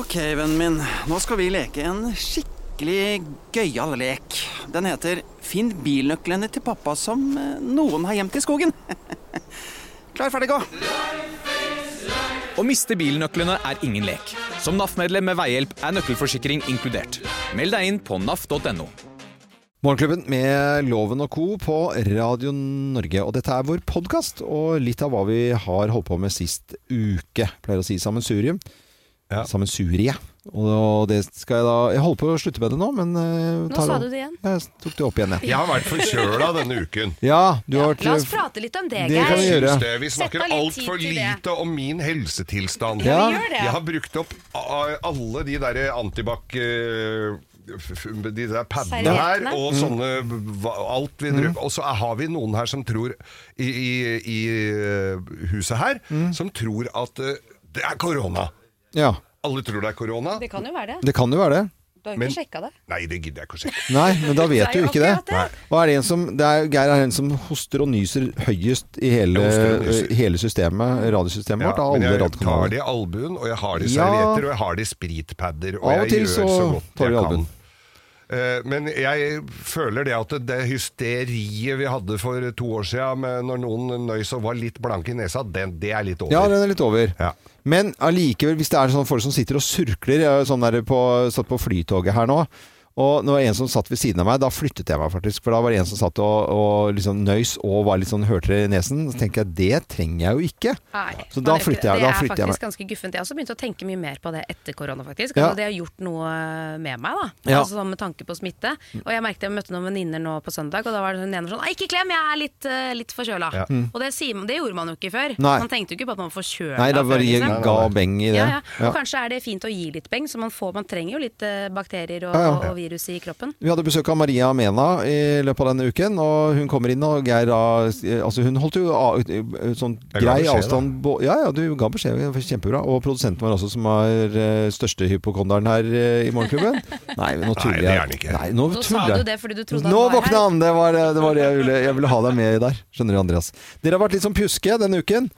Ok, vennen min. Nå skal vi leke en skikkelig gøyal lek. Den heter Finn bilnøklene til pappa som eh, noen har gjemt i skogen. Klar, ferdig, gå! Å miste bilnøklene er ingen lek. Som NAF-medlem med veihjelp er nøkkelforsikring inkludert. Meld deg inn på naf.no. Morgenklubben med Loven og Co. på Radio Norge. Og dette er vår podkast, og litt av hva vi har holdt på med sist uke. Pleier å si sammensurium. Ja. Sammensurie. Og det skal jeg da Jeg holder på å slutte med det nå, men eh, Nå sa du det igjen. Jeg tok det opp igjen, jeg. Jeg har vært forkjøla denne uken. Ja, du har vært La oss prate litt om det, Det kan vi gjøre. Det. Vi snakker altfor lite om min helsetilstand. Ja, vi gjør det. Jeg har brukt opp alle de derre antibac eh, de der padene her, og sånne alt vi Mm. driver Og så har vi noen her som tror I, i, i eh, huset her Mm. Som tror at eh, det er korona. Ja. Alle tror det er korona. Det kan jo være det. Det kan jo være det. Du har Men- ikke sjekka det. Nei, det gidder jeg ikke å sjekke. Nei, men da vet du jo jo ikke det. Nei. Og er det en som, det er, Geir er en som hoster og nyser høyest i hele, hele systemet, radiosystemet Ja, vårt. Av men jeg tar det i albuen, og jeg har det i servietter, og jeg har det i spritpadder. Og Av og jeg til gjør så så godt tar du jeg albuen. kan. Eh, Men jeg føler det at det hysteriet vi hadde for to år siden, med når noen nøys og var litt blanke i nesa, det, det er litt over. Ja, den er litt over. Ja. Men allikevel, hvis det er sånne folk som sitter og surkler er sånn der på, satt på flytoget her nå. Og var en som satt ved siden av meg, da flyttet jeg meg faktisk. For da var det en som satt og, og liksom nøys og var litt sånn hørte i nesen. Så tenker jeg det trenger jeg jo ikke. Nei. Så da det- flytter jeg- det da er flytter jeg faktisk ganske guffent. Jeg har også begynt å tenke mye mer på det etter korona, faktisk. Ja. Altså, det har gjort noe med meg, da. Ja. Altså sånn med tanke på smitte. Og jeg merket jeg møtte noen venninner nå på søndag, og da var det hun ene sånn Nei, ikke klem, jeg er litt, uh, litt forkjøla. Ja. Og det, sier, det gjorde man jo ikke før. Nei. Man tenkte jo ikke på at man var forkjøla Nei, da bare liksom. ga beng i det. Ja, ja. Og kanskje er det fint å gi litt beng, så man, får, man trenger jo litt uh, bakterier og, og virus i kroppen. Vi hadde besøk av Maria Mena i løpet av denne uken, og hun kommer inn og Geir da Altså, hun holdt jo av, sånn grei beskjed, avstand bo- Ja, ja, du ga beskjed. Kjempebra. Og produsenten vår også, som er eh, største hypokonderen her eh, i Morgenklubben. Nei, nå tuller det er jeg. han ikke. Nei, nå, Nå sa du det fordi du trodde han Nå var våkna her. han! Det var det, var det jeg, ville, jeg ville ha deg med i der. Skjønner du, Andreas. Dere har vært litt sånn pjuske denne uken.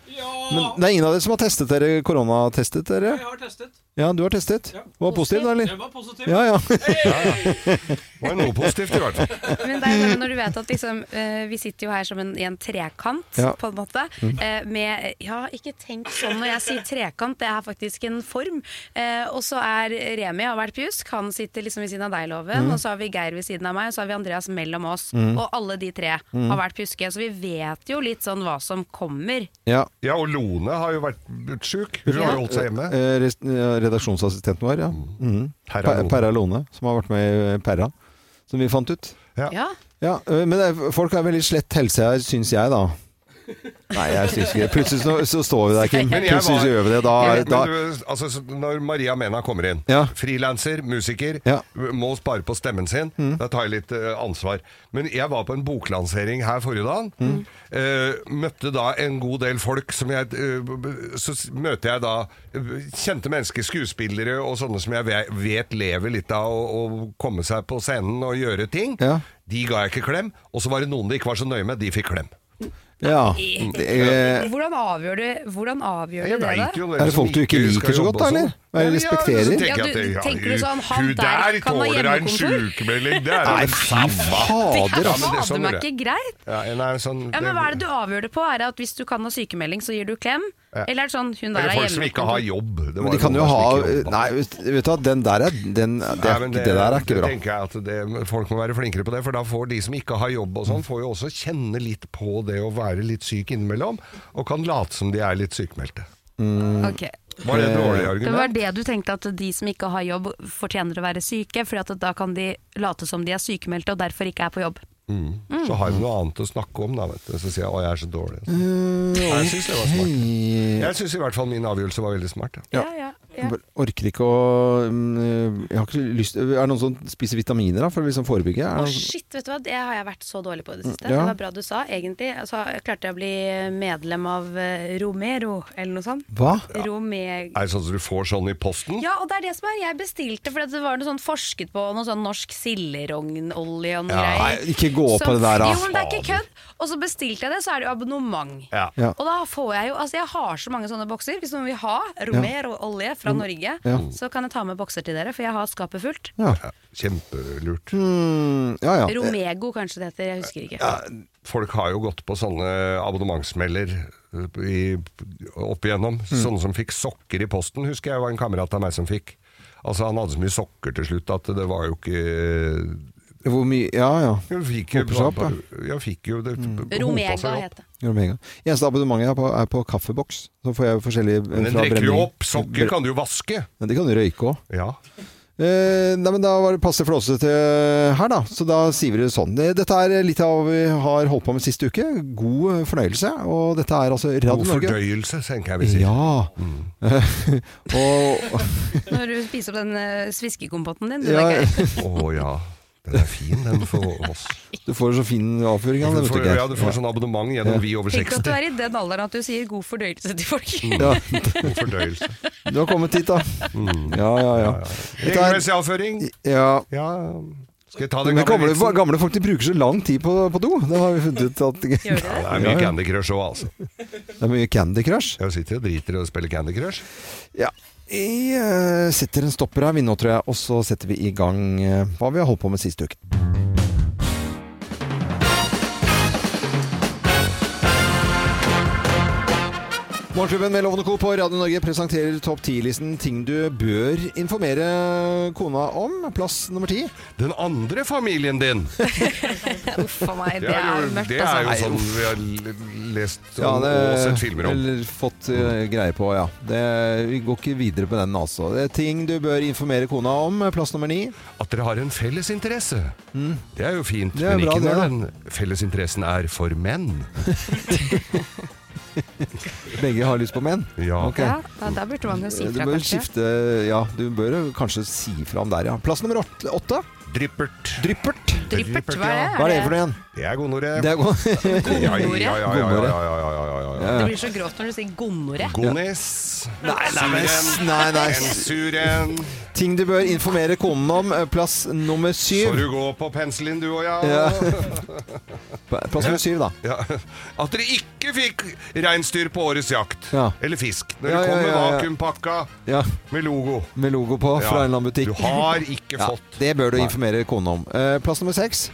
Men det er ingen av dere som har testet dere koronatestet dere? Jeg har testet. Ja, du har testet. Var positiv, da, eller? Jeg var positiv. Ja, ja. Det var noe positivt i hvert fall. Men det er bare når du vet at liksom, eh, vi sitter jo her som en, i en trekant, Ja. på en måte. eh, med Ja, ikke tenk sånn når jeg sier trekant, det er faktisk en form. Eh, og så er Remi har vært pjusk, han sitter liksom ved siden av deg, Loven. Og så har vi Geir ved siden av meg, og så har vi Andreas mellom oss. Og alle de tre har vært pjuske. Så vi vet jo litt sånn hva som kommer. ja. Ja, og Lone har jo vært sjuk. Hun har jo holdt seg hjemme. Eh, res- eh, Redaksjonsassistenten vår, ja. Mhm. Perra Per- Lone. Perra Lone, som har vært med i Perra. Som vi fant ut. Ja. Ja. Ja, Men det folk har veldig slett helse her, syns jeg, da. Nei, jeg syns ikke Plutselig så, så står vi der, Kim. Plutselig var- så gjør vi det. Da, Men da du, altså, når Maria Mena kommer inn, Ja. frilanser, musiker, Ja. må spare på stemmen sin, da tar jeg litt uh, ansvar. Men jeg var på en boklansering her forrige dag. eh, møtte da en god del folk som jeg uh, Så møter jeg da kjente mennesker, skuespillere og sånne som jeg vet lever litt av å å komme seg på scenen og gjøre ting. Ja. De ga jeg ikke klem. Og så var det noen det ikke var så nøye med, de fikk klem. Ja. Det, eh, Hvordan avgjør du, hvordan avgjør du det, da? er det folk du ikke liker så godt, da, og sånn. eller? Eller Ja, respekterer? Ja, du- tenker du sånn, han der kan ha hjemmekontor? det er Nei, fy samme. fader, altså. det er Fader sånn meg er. ikke greit. Ja, nei, sånn, Ja, men Hva er det du avgjør det på? Er det at hvis du kan ha sykemelding, så gir du klem? Eller er det sånn hun der Eller er folk som ikke har jobb. Det Men var de kan jo ha. Nei, vet du hva, den der er den, det, Nei, er, ikke- det der er ikke bra. Det tenker jeg at det, Folk må være flinkere på det, for da får de som ikke har jobb og sånn, får jo også kjenne litt på det å være litt syk innimellom, og kan late som de er litt sykmeldte. Ok. Var det et dårlig Det var det du tenkte, at de som ikke har jobb fortjener å være syke, for da kan de late som de er sykemeldte og derfor ikke er på jobb. Mm. Så har de noe annet å snakke om, da, vet du. Så sier jeg 'å, jeg er så dårlig'. Så. jeg syns det var smart. Jeg syns i hvert fall min avgjørelse var veldig smart. Ja. Ja, ja, ja. Jeg orker ikke å mm, Jeg har ikke lyst Er det noen som spiser vitaminer da, for å liksom forebygge? Å, det noen- shit, vet du hva, det har jeg vært så dårlig på i det siste. Ja. Det var bra du sa, egentlig. Altså, jeg klarte jeg å bli medlem av eh, Romero, eller noe sånt. Hva? Rome... Er det sånn at du får sånn i posten? Ja, og det er det som er. Jeg bestilte fordi det var noe sånn forsket på noe sånn norsk silderognolje og noe Ja, greier. Nei, ikke gå på det der, da. Jo, men det er ikke kødd. Og så bestilte jeg det, så er det jo abonnement. Ja. Ja. Og da får jeg jo Altså, jeg har så mange sånne bokser. Hvis noen vil ha Romero olje fra Norge, Ja. så kan jeg ta med bokser til dere, for jeg har skapet fullt. Ja. Ja, kjempelurt. Mm, ja, ja. Romego kanskje det heter, jeg husker ikke. Folk har jo gått på sånne abonnementsmeller i, opp igjennom. Sånne som fikk sokker i posten, husker jeg var en kamerat av meg som fikk. Altså Han hadde så mye sokker til slutt at det var jo ikke Hvor mye Ja, ja. Jeg fikk opp, ja. jeg fikk jo det seg Romega opp. het det. Gang. Eneste abonnementet jeg har på, er på kaffeboks. Så får jeg forskjellige Men den drikker jo opp. Sokker kan du jo vaske. Men det kan du røyke òg. Ja. Eh, nei, men Da var det passe flåsete her, da. Så da sier vi det sånn. Dette er litt av hva vi har holdt på med siste uke. God fornøyelse. Og dette er altså Radio Norge. God fordøyelse, tenker jeg vi sier. Ja. og Når du spiser opp den sviskekompotten din, du, ja, var gøy. Å ja. Den er fin, den for oss. Du får så fin avføring av ikke. ja, du får sånn abonnement gjennom Vi over 60. Tenk at du er i den alderen at du sier god fordøyelse til folk. Ja, God fordøyelse. du har kommet hit, da. Ja, ja, ja. Er, Regelmessig avføring. ja. Ja. Skal jeg ta den gamle gamle, vitsen? gamle folk de bruker så lang tid på, på do. Det har vi funnet ut at det? Det er mye. Candy Crush òg, altså. Det er mye Candy Crush. Jeg sitter og driter og spiller Candy Crush. Ja. Eh, setter en stopper her, vi nå, tror jeg, og så setter vi i gang eh, hva vi har holdt på med siste uke. Morgenklubben med Lovende Co. på Radio Norge presenterer topp 10-listen ting du bør informere kona om. Plass nummer ti. Den andre familien din! Uff a meg, det jo- er mørkt, det er jo altså. sånn vi har lest lest Ja, det, og sett filmer om. Eller fått uh, greie på, ja. Det, vi går ikke videre på den, altså. Det er ting du bør informere kona om. Plass nummer ni. At dere har en felles interesse. Det er jo fint, Mm. Er men bra, ikke det, når den fellesinteressen er for menn. Begge har lyst på menn. Ja. Okay. Ja, da, da burde man jo si Du fra, kanskje. skifte Ja, du bør kanskje si fra om der, ja. Plass nummer åtte. Dryppert. Dryppert. Dryppert, hva er det? Hva er det for noe igjen? Det er gonoré. Det er godt. Ja, ja, ja, ja, ja, ja, ja, ja, ja, ja, ja. Det blir så grovt når du sier gonoré. Gonis. Nei, nei, Suren. nei, nei. En. Ting du bør informere konen om. eh, Plass nummer syv. Så du går på penselen, du og ja. Ja. Plass nummer syv, da. Ja. At dere ikke fikk reinsdyr på årets jakt. Ja. Eller fisk. Når Ja, det ja, kom med ja, ja. vakuumpakka Ja, med logo. Med logo på Ja. fra en eller annen butikk. Du har ikke Ja, fått det bør du Nei. Informere kona om. Eh, Plass nummer seks.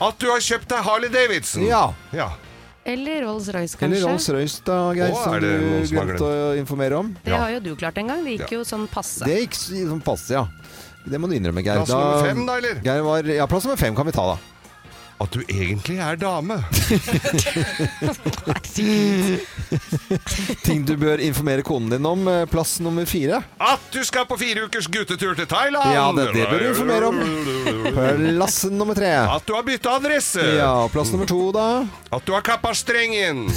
At du har kjøpt deg Harley Davidson. Ja. ja. Eller Rolls-Royce, kanskje. Eller. Rolls-Royce, da, Geir, som er du glemte å informere om. Det har jo du klart en gang. Det gikk jo sånn passe. Det gikk sånn passe, ja. Det må du innrømme, Geir. Plass nummer fem, da, eller? Geir var, ja, plass nummer fem kan vi ta, da. At du egentlig er dame. Ting du bør informere konen din om. eh, Plass nummer fire. At du skal på fire ukers guttetur til Thailand. Ja, det- det bør du informere om. Plass nummer tre. At du har bytta adresse. Ja, plass nummer to, da. At du har kappa strengen.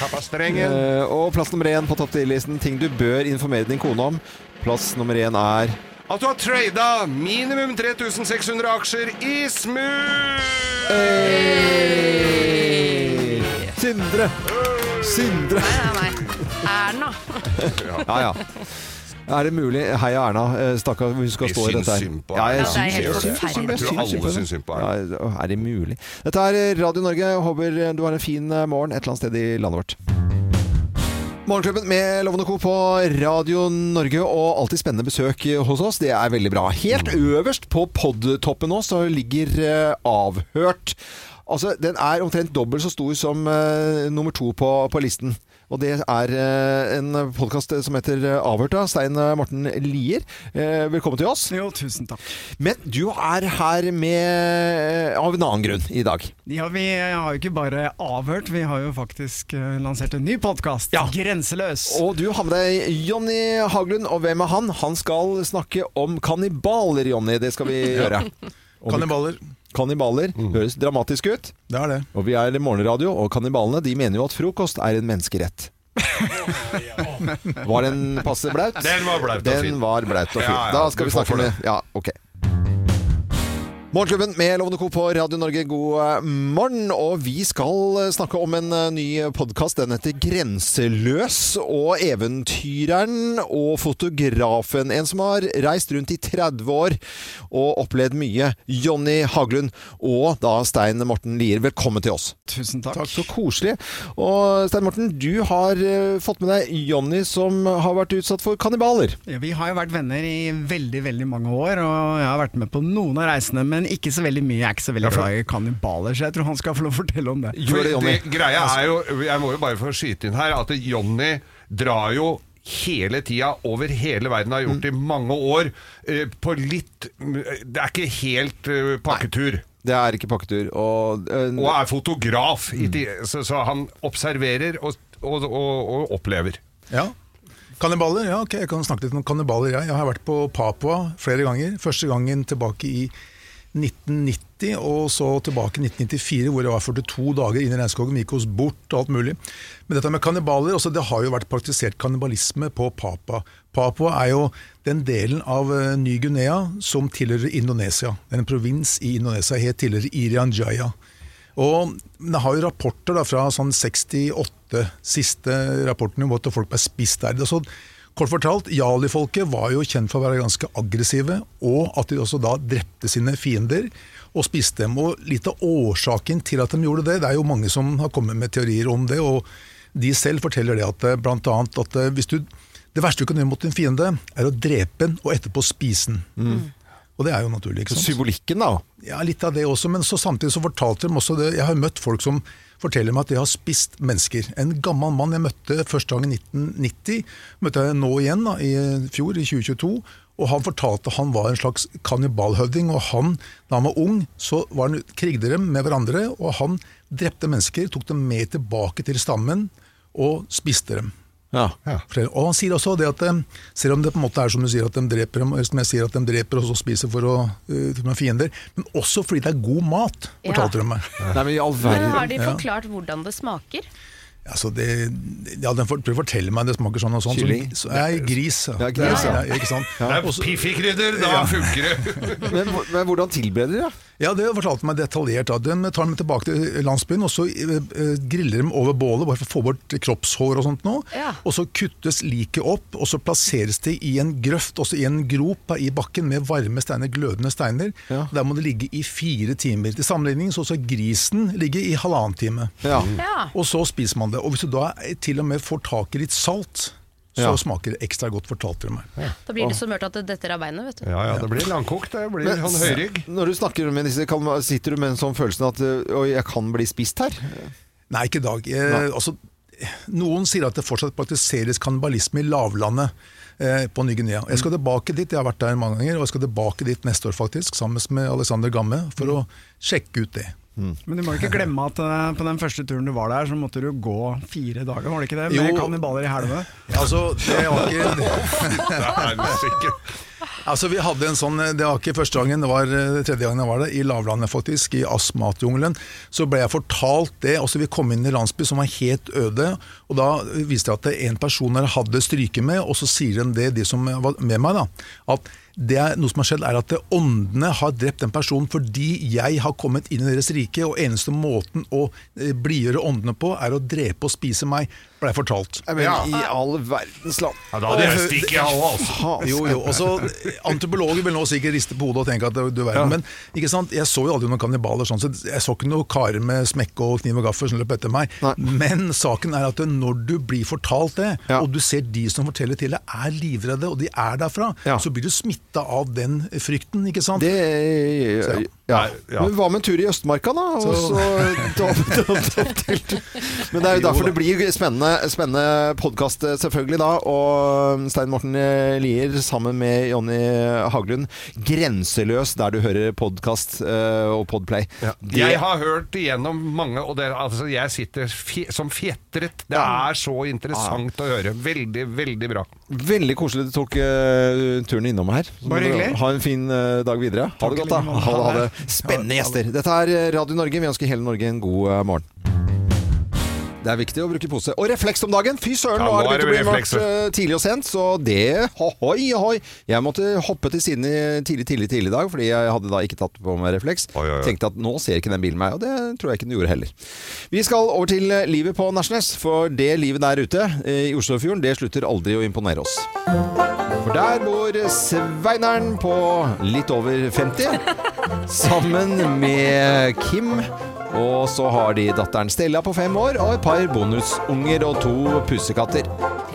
kappa strengen. Eh, og plass nummer én på topp 10-listen. Ting du bør informere din kone om. Plass nummer én er At du har trada minimum 3600 aksjer i Smooth. Hey! Sindre! Sindre! Nei, nei, nei. Erna. Ja, ja. Er det mulig? Heia Erna. eh, Stakkar, hun skal stå i dette her. Ja, jeg Ja, jeg jeg Jeg tror alle syns synd på henne. Erna. Ja, er det mulig? Dette er Radio Norge. Håper du har en fin eh, morgen et eller annet sted i landet vårt. Morgenklubben med Lovende Co. på Radio Norge, og alltid spennende besøk hos oss. Det er veldig bra. Helt øverst på podtoppen nå så ligger eh, Avhørt. Altså, Den er omtrent dobbelt så stor som uh, nummer to på, på listen. Og det er eh, en podkast som heter eh, Avhørt av Stein Morten Lier. Eh, velkommen til oss. Jo, tusen takk. Men du er her med av en annen grunn i dag. Ja, Vi har jo ikke bare avhørt, vi har jo faktisk eh, lansert en ny podkast. Ja. Grenseløs. Og du har med deg Jonny Haglund, og hvem er han? Han skal snakke om kannibaler, Jonny. Det skal vi gjøre. Om- Kannibaler. mm. Høres dramatisk ut. Det er det. Og vi er morgenradio, og kannibalene de mener jo at frokost er en menneskerett. Var den passe blaut? Den var blaut og Den fin. var blaut og fin. Ja, ja, Da skal vi snakke med. Ja, ok. Morgenklubben med Lovende Co. på Radio Norge, god eh, morgen. Og vi skal eh, snakke om en eh, ny podkast. Den heter Grenseløs. Og eventyreren og fotografen, en som har reist rundt i 30 år og opplevd mye, Jonny Haglund og da Stein Morten Lier. Velkommen til oss. Tusen takk. Takk, så koselig. Og Stein Morten, du har fått med deg Jonny som har vært utsatt for kannibaler. Ja, vi har jo vært venner i veldig veldig mange år, og jeg har vært med på noen av reisene, men ikke så veldig mye. Jeg er ikke så veldig glad i kannibaler, så jeg tror han skal få lov å fortelle om det. Gjør det, Jonny. Det, greia er jo, jeg må jo bare få skyte inn her, at Jonny drar jo hele tida over hele verden, har gjort det i mange år, eh, på litt Det er ikke helt eh, pakketur. Det er ikke pakketur. Og, eh, Og er fotograf, i ti- så, så han observerer og, og, og, og opplever. Ja. Kannibaler? Ja, ok, jeg kan snakke litt om kannibaler. Jeg. jeg har vært på Papua flere ganger. Første gangen tilbake i 1990, og så tilbake i 1994, hvor jeg var 42 dager inne i regnskogen. Gikk oss bort og alt mulig. Men dette med kannibaler, også, det har jo vært praktisert kannibalisme på Papua. Papua er jo den delen av eh, Ny-Guinea som tilhører Indonesia. Det er en provins i Indonesia, helt tidligere Irian Jaya. Og det har jo rapporter da, fra sånn 68, siste rapportene, om at folk ble spist der. Det så, kort fortalt, Jali-folket var jo kjent for å være ganske aggressive, og at de også da drepte sine fiender og spiste dem. Og litt av årsaken til at de gjorde det, det er jo mange som har kommet med teorier om det, og de selv forteller det at eh, blant annet at eh, hvis du, det verste du kan gjøre mot en fiende, er å drepe den og etterpå spise den. Og det er jo naturlig. ikke sant? Symbolikken, da. Ja, litt av det også, men så samtidig så fortalte de også det. Jeg har møtt folk som forteller meg at de har spist mennesker. En gammel mann jeg møtte første gang i 1990, møtte jeg nå igjen da, i fjor, i 2022. Og han fortalte han var en slags kannibalhøvding, og han, da han var ung, så var han krigde dem med hverandre, og han drepte mennesker, tok dem med tilbake til stammen og spiste dem. Ja. Ja, Og han sier også det at eh, selv om det på en måte er som du sier at de dreper som jeg sier at de dreper og så spiser for å uh, for fiender, men også fordi det er god mat, Ja. de meg. Nei, men i all Men har verden. de Ja. forklart hvordan det smaker? Altså det, ja, den for- prøver å fortelle meg det smaker sånn og sånn. Kylling? Så, så, nei, gris. Ja, gris, ja. ikke sant? Det er piffikrydder, da Ja. funker det! Men, men hvordan tilbereder de det? Ja, det fortalte meg detaljert. Da. De tar dem tilbake til landsbyen, og så eh, eh, griller de over bålet bare for å få bort kroppshår og sånt nå. Ja. Og så kuttes liket opp, og så plasseres det i en grøft, også i en grop i bakken med varme steiner, glødende steiner. Ja. Der må det ligge i fire timer. Til sammenligning så skal grisen ligge i halvannen time. Ja. Ja. Og så spiser man det. Og hvis du da til og med får tak i litt salt, så Ja. smaker det ekstra godt, fortalte de meg. Da blir det så mørt at det detter av beinet, vet du. Ja, ja, det blir langkokt. Det blir Men- sånn høyrygg. Når du snakker med disse, kan, sitter du med en sånn følelse at Oi, jeg kan bli spist her? Nei, ikke i dag. Eh, altså, noen sier at det fortsatt praktiseres kannibalisme i lavlandet eh, på Ny-Guinea. Jeg skal tilbake dit, jeg har vært der mange ganger, og jeg skal tilbake dit neste år faktisk, sammen med Alexander Gamme, for å sjekke ut det. Men du må ikke glemme at uh, på den første turen du var der, så måtte du gå fire dager, var det ikke det? Med Jo. kannibaler i helvete. Altså, det var ikke... Altså, vi hadde en sånn, Det var ikke første gangen, det var eh, tredje gangen jeg var der, i lavlandet faktisk, i astmatjungelen. Så ble jeg fortalt det. altså Vi kom inn i en landsby som var helt øde. og Da viste det at en person der hadde stryket med, og så sier de det, de som var med meg, da, at det er, noe som har skjedd er at åndene har drept den personen fordi jeg har kommet inn i deres rike, og eneste måten å eh, blidgjøre åndene på, er å drepe og spise meg, ble jeg fortalt. Jeg mener, I all verdens land. Ja, da hadde jeg stikket jeg òg, altså. Jo, jo, Også, Antropologer vil nå sikkert riste på hodet og tenke at du, verden, verden, men ikke sant? jeg så jo aldri noen kannibaler sånn så Jeg så ikke noen karer med smekke og kniv og gaffel som løp etter meg. Nei. Men saken er at når du blir fortalt det, Ja. og du ser de som forteller til deg er livredde, og de er derfra, Ja. så blir du smitta av den frykten, ikke sant? Det Så, ja. Nei, ja. Men hva med en tur i Østmarka, da? Og Så- så ta opp- ta opp- ta opp telt. Men det er jo Jo derfor da. det blir spennende, spennende podkast, selvfølgelig, da. Og Stein Morten Lier sammen med Jonny Haglund. 'Grenseløs', der du hører podkast og Podplay. Det- Jeg har hørt igjennom mange, og det, altså, jeg sitter fje, som fjetret. Det er så interessant å høre. Veldig, veldig bra. Veldig koselig du tok uh, turen innom her. Bare hyggelig. Ha en fin uh, dag videre. Ha det godt, da. Ha det, Spennende gjester. Dette er Radio Norge. Vi ønsker hele Norge en god eh, morgen. Det er viktig å bruke pose. Og refleks om dagen! Fy søren, Ja, nå har det blitt begynt å bli mørkt eh, tidlig og sent, så det Hoi, hoi! Jeg måtte hoppe til siden tidlig, tidlig, tidlig i dag, fordi jeg hadde da ikke tatt på meg refleks. Oi, oi, oi. Tenkte at nå ser ikke den bilen meg, og det tror jeg ikke den gjorde heller. Vi skal over til eh, livet på Nesjnes, for det livet der ute eh, i Oslofjorden, det slutter aldri å imponere oss. For der bor Sveineren på litt over 50, sammen med Kim. Og så har de datteren Stella på fem år og et par bonusunger og to pussekatter.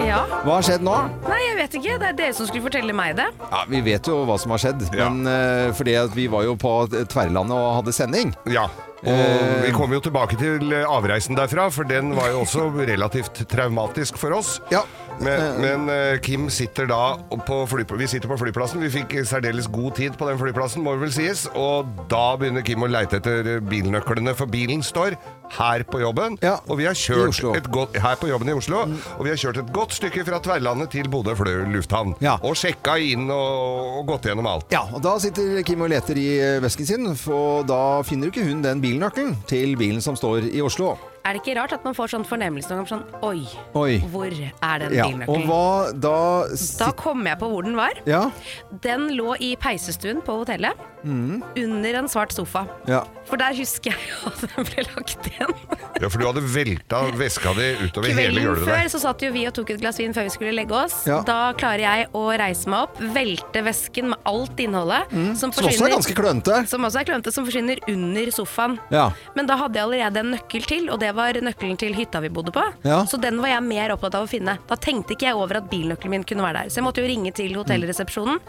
Ja. Hva har skjedd nå? Nei, jeg vet ikke. Det er dere som skulle fortelle meg det. Ja, Vi vet jo hva som har skjedd, Ja. men uh, fordi at vi var jo på Tverrlandet og hadde sending. Ja. Og Eh. vi kommer jo tilbake til eh, avreisen derfra, for den var jo også relativt traumatisk for oss. Ja. Men, men eh, Kim sitter da på flyplassen. Vi sitter på flyplassen. Vi fikk særdeles god tid på den flyplassen, må det vel sies. Og da begynner Kim å leite etter bilnøklene, for bilen står her på jobben. Ja, og vi har kjørt Mm. et godt, her på jobben i Oslo. Og vi har kjørt et godt stykke fra Tverlandet til Bodø lufthavn. Ja. Og sjekka inn og, og gått gjennom alt. Ja, og da sitter Kim og leter i eh, vesken sin, for da finner jo ikke hun den bilnøkkelen til bilen som står i Oslo. Er det ikke rart at man får sånn fornemmelse noen ganger sånn Oi, Oi. hvor er den Ja, og bilnøkkelen? hva da Da kom jeg på hvor den var. Ja, Den lå i peisestuen på hotellet. Mm. Under en svart sofa. ja. For der husker jeg at den ble lagt igjen. Ja, for du hadde velta veska di utover hele gulvet der. Kvelden før så satt jo vi og tok et glass vin før vi skulle legge oss. Ja. Da klarer jeg å reise meg opp, velte vesken med alt innholdet. Som, Mm. Som også er ganske klønete. Som også er klønete, som forsvinner under sofaen. Ja. Men da hadde jeg allerede en nøkkel til, og det var nøkkelen til hytta vi bodde på. Ja. Så den var jeg mer opptatt av å finne. Da tenkte ikke jeg over at bilnøkkelen min kunne være der. Så jeg måtte jo ringe til hotellresepsjonen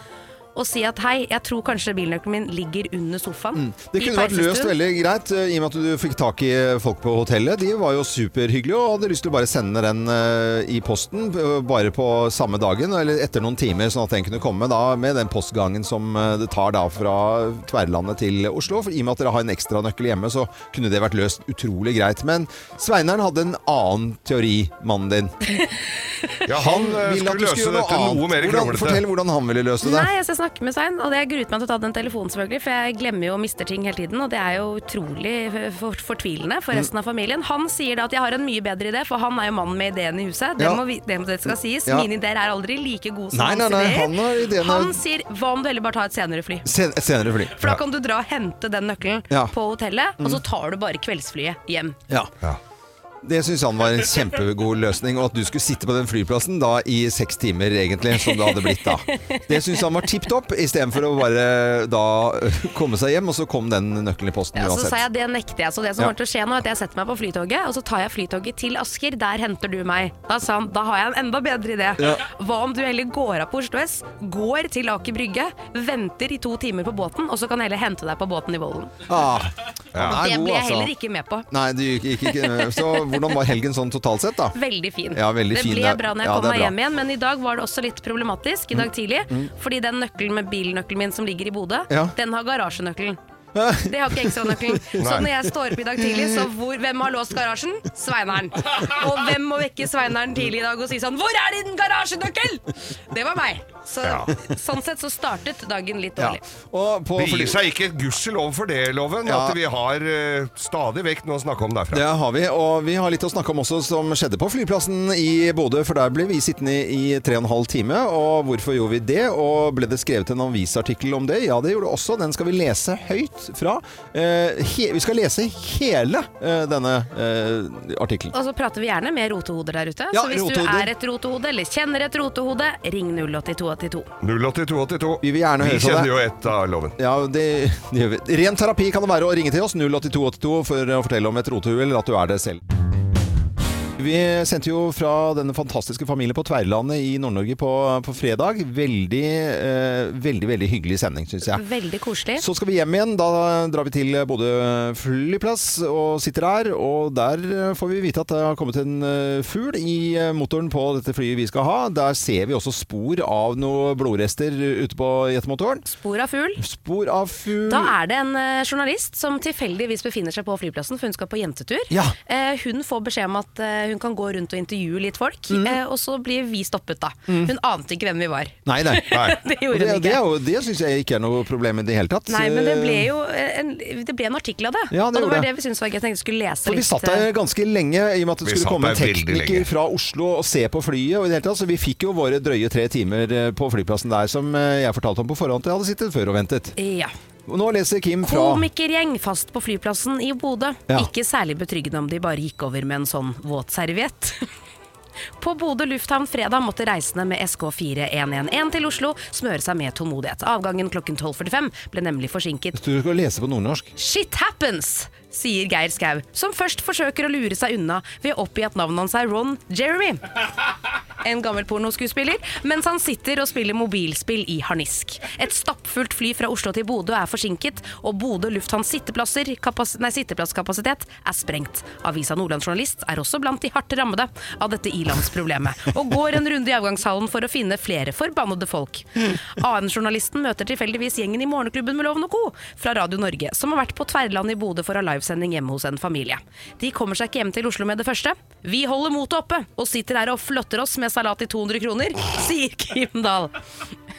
og si at hei, jeg tror kanskje bilnøkkelen min ligger under sofaen. Mm. Det kunne vært løst veldig greit, eh, i og med at du fikk tak i folk på hotellet. De var jo superhyggelige og hadde lyst til å bare sende den eh, i posten eh, bare på samme dagen, eller etter noen timer, sånn at den kunne komme da med den postgangen som eh, det tar da fra Tverlandet til Oslo. For I og med at dere har en ekstra nøkkel hjemme, så kunne det vært løst utrolig greit. Men Sveineren hadde en annen teori, mannen din. Ja, han han Ville at du løse skulle gjøre dette noe noe annet. mer Hvordan, kronglete. fortell hvordan han ville løse det. Nei, jeg skal snakke med Svein, og jeg gruet meg til å ta den telefonen, selvfølgelig, for jeg glemmer jo og mister ting hele tiden, og det er jo utrolig for fortvilende for Mm. resten av familien. Han sier da at jeg har en mye bedre idé, for han er jo mannen med ideen i huset. Det, Ja. må vi, det, må- det skal sies. Ja. Mine ideer er aldri like gode som Nei, nei, hans ideer. han Han sier hva om du heller bare tar et senere fly? Sen, senere fly. For da kan du dra og hente den nøkkelen Ja. Mm. på hotellet, og så tar du bare kveldsflyet hjem. Ja. Ja. Det syns han var en kjempegod løsning, og at du skulle sitte på den flyplassen da i seks timer, egentlig, som det hadde blitt da. Det syns han var tipp topp, istedenfor å bare da øh, komme seg hjem, og så kom den nøkkelen i posten Ja, så uansett. sa jeg det nekter jeg. Så det som Ja. til å skje nå, er at jeg setter meg på flytoget, og så tar jeg flytoget til Asker. Der henter du meg. Da sa han da har jeg en enda bedre idé. Ja. Hva om du heller går av på Oslo S, går til Aker Brygge, venter i to timer på båten, og så kan jeg heller hente deg på båten i Vollen. Ah, ja. Det ble jeg altså. heller ikke med på. Nei, du gikk ikke med. Så hvordan var helgen sånn totalt sett, da? Veldig fin. Ja, veldig det fin, ble bra når jeg ja, kom meg hjem igjen, men i dag var det også litt problematisk i dag tidlig. Fordi den nøkkelen med bilnøkkelen min som ligger i Bodø, den har garasjenøkkelen. Det har ikke ekstranøkkelen. Så når jeg står opp i dag tidlig, så hvor, hvem har låst garasjen? Sveineren. Og hvem må vekke Sveineren tidlig i dag og si sånn Hvor er din garasjenøkkel? Det var meg. Så, Ja. Sånn sett så startet dagen litt Ja. dårlig. Og på Det fly... gir seg ikke gudskjelov for det, Loven, Ja. at vi har eh, stadig vekk noe å snakke om derfra. Det har vi, og vi har litt å snakke om også som skjedde på flyplassen i Bodø, for der ble vi sittende i tre og en halv time. Og hvorfor gjorde vi det? Og ble det skrevet en avisartikkel om det? Ja, det gjorde det også. Den skal vi lese høyt fra. Eh, he, vi skal lese hele eh, denne eh, artikkelen. Og så prater vi gjerne med rotehoder der ute. Ja, så hvis rotehoder. du er et rotehode eller kjenner et rotehode, ring 08282. 08282. Vi vil gjerne Vi høre fra kjenner jo ett av Loven. Ja, det, det gjør vi. Ren terapi kan det være å ringe til oss 08282 for å fortelle om et rotehue, eller at du er det selv. Vi sendte jo fra denne fantastiske familien på Tverlandet i Nord-Norge på, på fredag. Veldig, eh, veldig veldig hyggelig sending, syns jeg. Veldig koselig. Så skal vi hjem igjen. Da drar vi til Bodø flyplass og sitter her. Og der får vi vite at det har kommet en eh, fugl i eh, motoren på dette flyet vi skal ha. Der ser vi også spor av noen blodrester ute på jetmotoren. Spor av fugl. Spor av fugl. Da er det en eh, journalist som tilfeldigvis befinner seg på flyplassen, for hun skal på jentetur. Ja. Eh, hun får beskjed om at eh, hun kan gå rundt og intervjue litt folk. Mm. Eh, og så blir vi stoppet, da. Hun ante ikke hvem vi var. Nei, nei. Det Og gjorde det, hun det, ikke. det syns jeg ikke er noe problem i det hele tatt. Nei, men det ble jo en, det ble en artikkel av det. Ja, det og det var det. det vi syntes var gøy. Jeg tenkte jeg skulle lese For vi satt der ganske lenge i og med at det Vi skulle komme en tekniker fra Oslo og se på flyet. Og i det hele tatt, så vi fikk jo våre drøye tre timer eh, på flyplassen der som eh, jeg fortalte om på forhånd. til Jeg hadde sittet før og ventet. Ja. Nå leser Kim fra Komikergjeng fast på flyplassen i Bodø. Ja. Ikke særlig betryggende om de bare gikk over med en sånn våtserviett. På Bodø lufthavn fredag måtte reisende med SK4111 til Oslo smøre seg med tålmodighet. Avgangen klokken 12.45 ble nemlig forsinket. Jeg tror Du skal lese på nordnorsk. Shit happens, sier Geir Skau, som først forsøker å lure seg unna ved å oppgi at navnet hans er Ron Jeremy. En gammel pornoskuespiller, mens han sitter og spiller mobilspill i harnisk. Et stappfullt fly fra Oslo til Bodø er forsinket, og Bodø lufthavns nei, sitteplasskapasitet er sprengt. Avisa Nordlandsjournalist er også blant de hardt rammede av dette ilandsproblemet, og går en runde i avgangshallen for å finne flere forbannede folk. AN-journalisten møter tilfeldigvis gjengen i Morgenklubben med Loven og Co. fra Radio Norge, som har vært på Tverrland i Bodø for å ha livesending hjemme hos en familie. De kommer seg ikke hjem til Oslo med det første. Vi holder motet oppe og sitter her og flotter oss med salat i 200 kroner, sier Kim Dahl.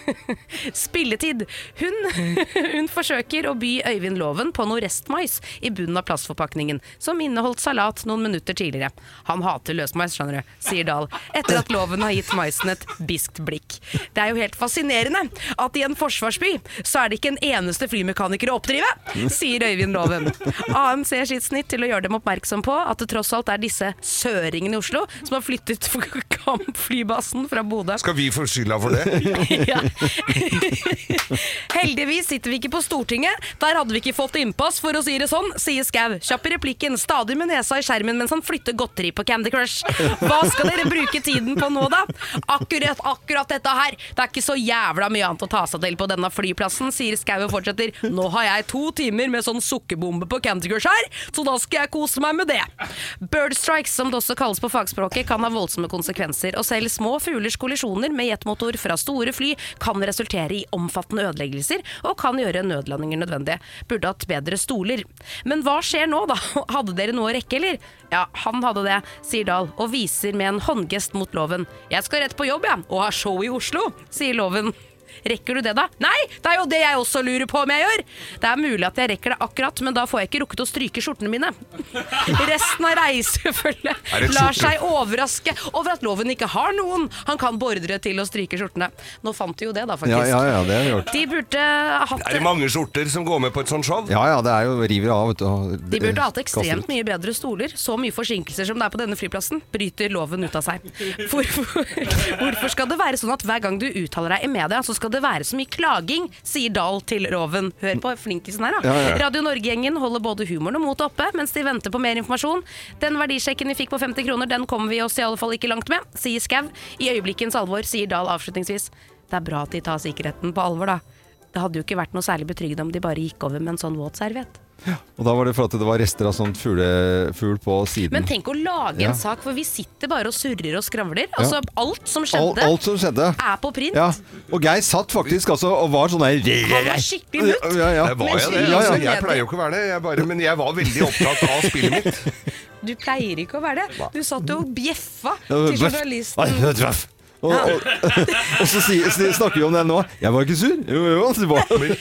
Spilletid. Hun, hun forsøker å by Øyvind Loven på noe restmais i bunnen av plastforpakningen, som inneholdt salat noen minutter tidligere. Han hater løsmais, skjønner du, sier Dahl, etter at Loven har gitt maisen et biskt blikk. Det er jo helt fascinerende at i en forsvarsby så er det ikke en eneste flymekaniker å oppdrive, sier Øyvind Loven. AN ser sitt snitt til å gjøre dem oppmerksom på at det tross alt er disse søringene i Oslo som har flyttet kampflybasen fra Bodø. Skal vi få skylda for det? Ja. Heldigvis sitter vi ikke på Stortinget. Der hadde vi ikke fått innpass, for å si det sånn, sier Skau. Kjapp i replikken, stadig med nesa i skjermen mens han flytter godteri på Candy Crush. Hva skal dere bruke tiden på nå, da? Akkurat, akkurat dette her. Det er ikke så jævla mye annet å ta seg til på denne flyplassen, sier Skau og fortsetter. Nå har jeg to timer med sånn sukkerbombe på Candy Crush her, så da skal jeg kose meg med det. Bird strikes, som det også kalles på fagspråket, kan ha voldsomme konsekvenser, og selv små fuglers kollisjoner med jetmotor fra store fly kan resultere i omfattende ødeleggelser og kan gjøre nødlandinger nødvendige. Burde hatt bedre stoler. Men hva skjer nå, da? Hadde dere noe å rekke, eller? Ja, han hadde det, sier Dahl, og viser med en håndgest mot loven. Jeg skal rett på jobb, jeg, ja, og ha show i Oslo, sier loven. Rekker du det, da? Nei, det er jo det jeg også lurer på om jeg gjør! Det er mulig at jeg rekker det akkurat, men da får jeg ikke rukket å stryke skjortene mine. Resten av reisefølget lar seg overraske over at loven ikke har noen han kan beordre til å stryke skjortene. Nå fant de jo det, da, faktisk. Ja, ja, ja, det har jeg gjort. De burde hatt Er det mange skjorter som går med på et sånt show? Ja ja, det er jo river av, vet du. De burde hatt ekstremt mye bedre stoler. Så mye forsinkelser som det er på denne flyplassen, bryter loven ut av seg. Hvorfor, hvorfor skal det være sånn at hver gang du uttaler deg i media, så skal det være så mye klaging, sier Dahl til Roven. Hør på flinkisen her, da. Ja, ja. Radio Norge-gjengen holder både humoren og motet oppe mens de venter på mer informasjon. Den verdisjekken vi fikk på 50 kroner, den kommer vi oss i alle fall ikke langt med, sier Skau. I øyeblikkens alvor sier Dahl avslutningsvis. Det er bra at de tar sikkerheten på alvor, da. Det hadde jo ikke vært noe særlig betryggende om de bare gikk over med en sånn våt serviett. Ja, Og da var det for at det var rester av sånn fuglefugl på siden. Men tenk å lage Ja. en sak, for vi sitter bare og surrer og skravler. Altså, alt som alt, skjedde, alt som skjedde. er på print. Ja. Og Geir satt faktisk altså og var sånn der Han var skikkelig mutt. Ja, ja. Jeg var jeg det? Altså, Ja, ja. jeg pleier jo ikke å være det, jeg bare, men jeg var veldig opptatt av spillet mitt. Du pleier ikke å være det. Du satt jo og bjeffa Ja, til journalisten. Og, og, og så sier- så snakker vi om det nå. Jeg var ikke sur. Jo, jo, det var Men,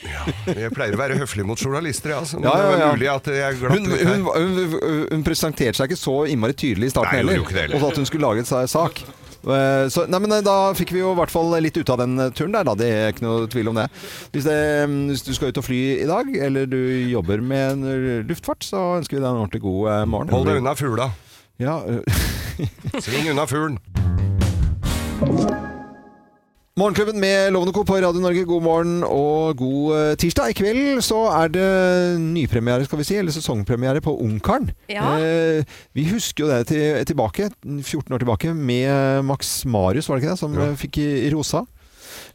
ja, jeg pleier å være høflig mot journalister, ja, så men Ja, ja, det var mulig at jeg glapp hun, litt her. hun, hun, hun presenterte seg ikke så innmari tydelig i starten Nei, heller. Og at hun skulle lage en sak. Eh, Så, nei, men eh, Da fikk vi jo i hvert fall litt ut av den eh, turen der, da. Det er ikke noe tvil om det. Hvis, det, mm, hvis du skal ut og fly i dag, eller du jobber med en luftfart, så ønsker vi deg en ordentlig god morgen. Hold deg unna fugla. Ja, Sving unna fuglen. Morgenklubben med Lovende Co. på Radio Norge, god morgen og god eh, tirsdag. I kveld så er det nypremiere, skal vi si, eller sesongpremiere på Ungkaren. Ja. Eh, vi husker jo det til, tilbake, 14 år tilbake, med Max Marius, var det ikke det, som Ja. fikk i, i rosa.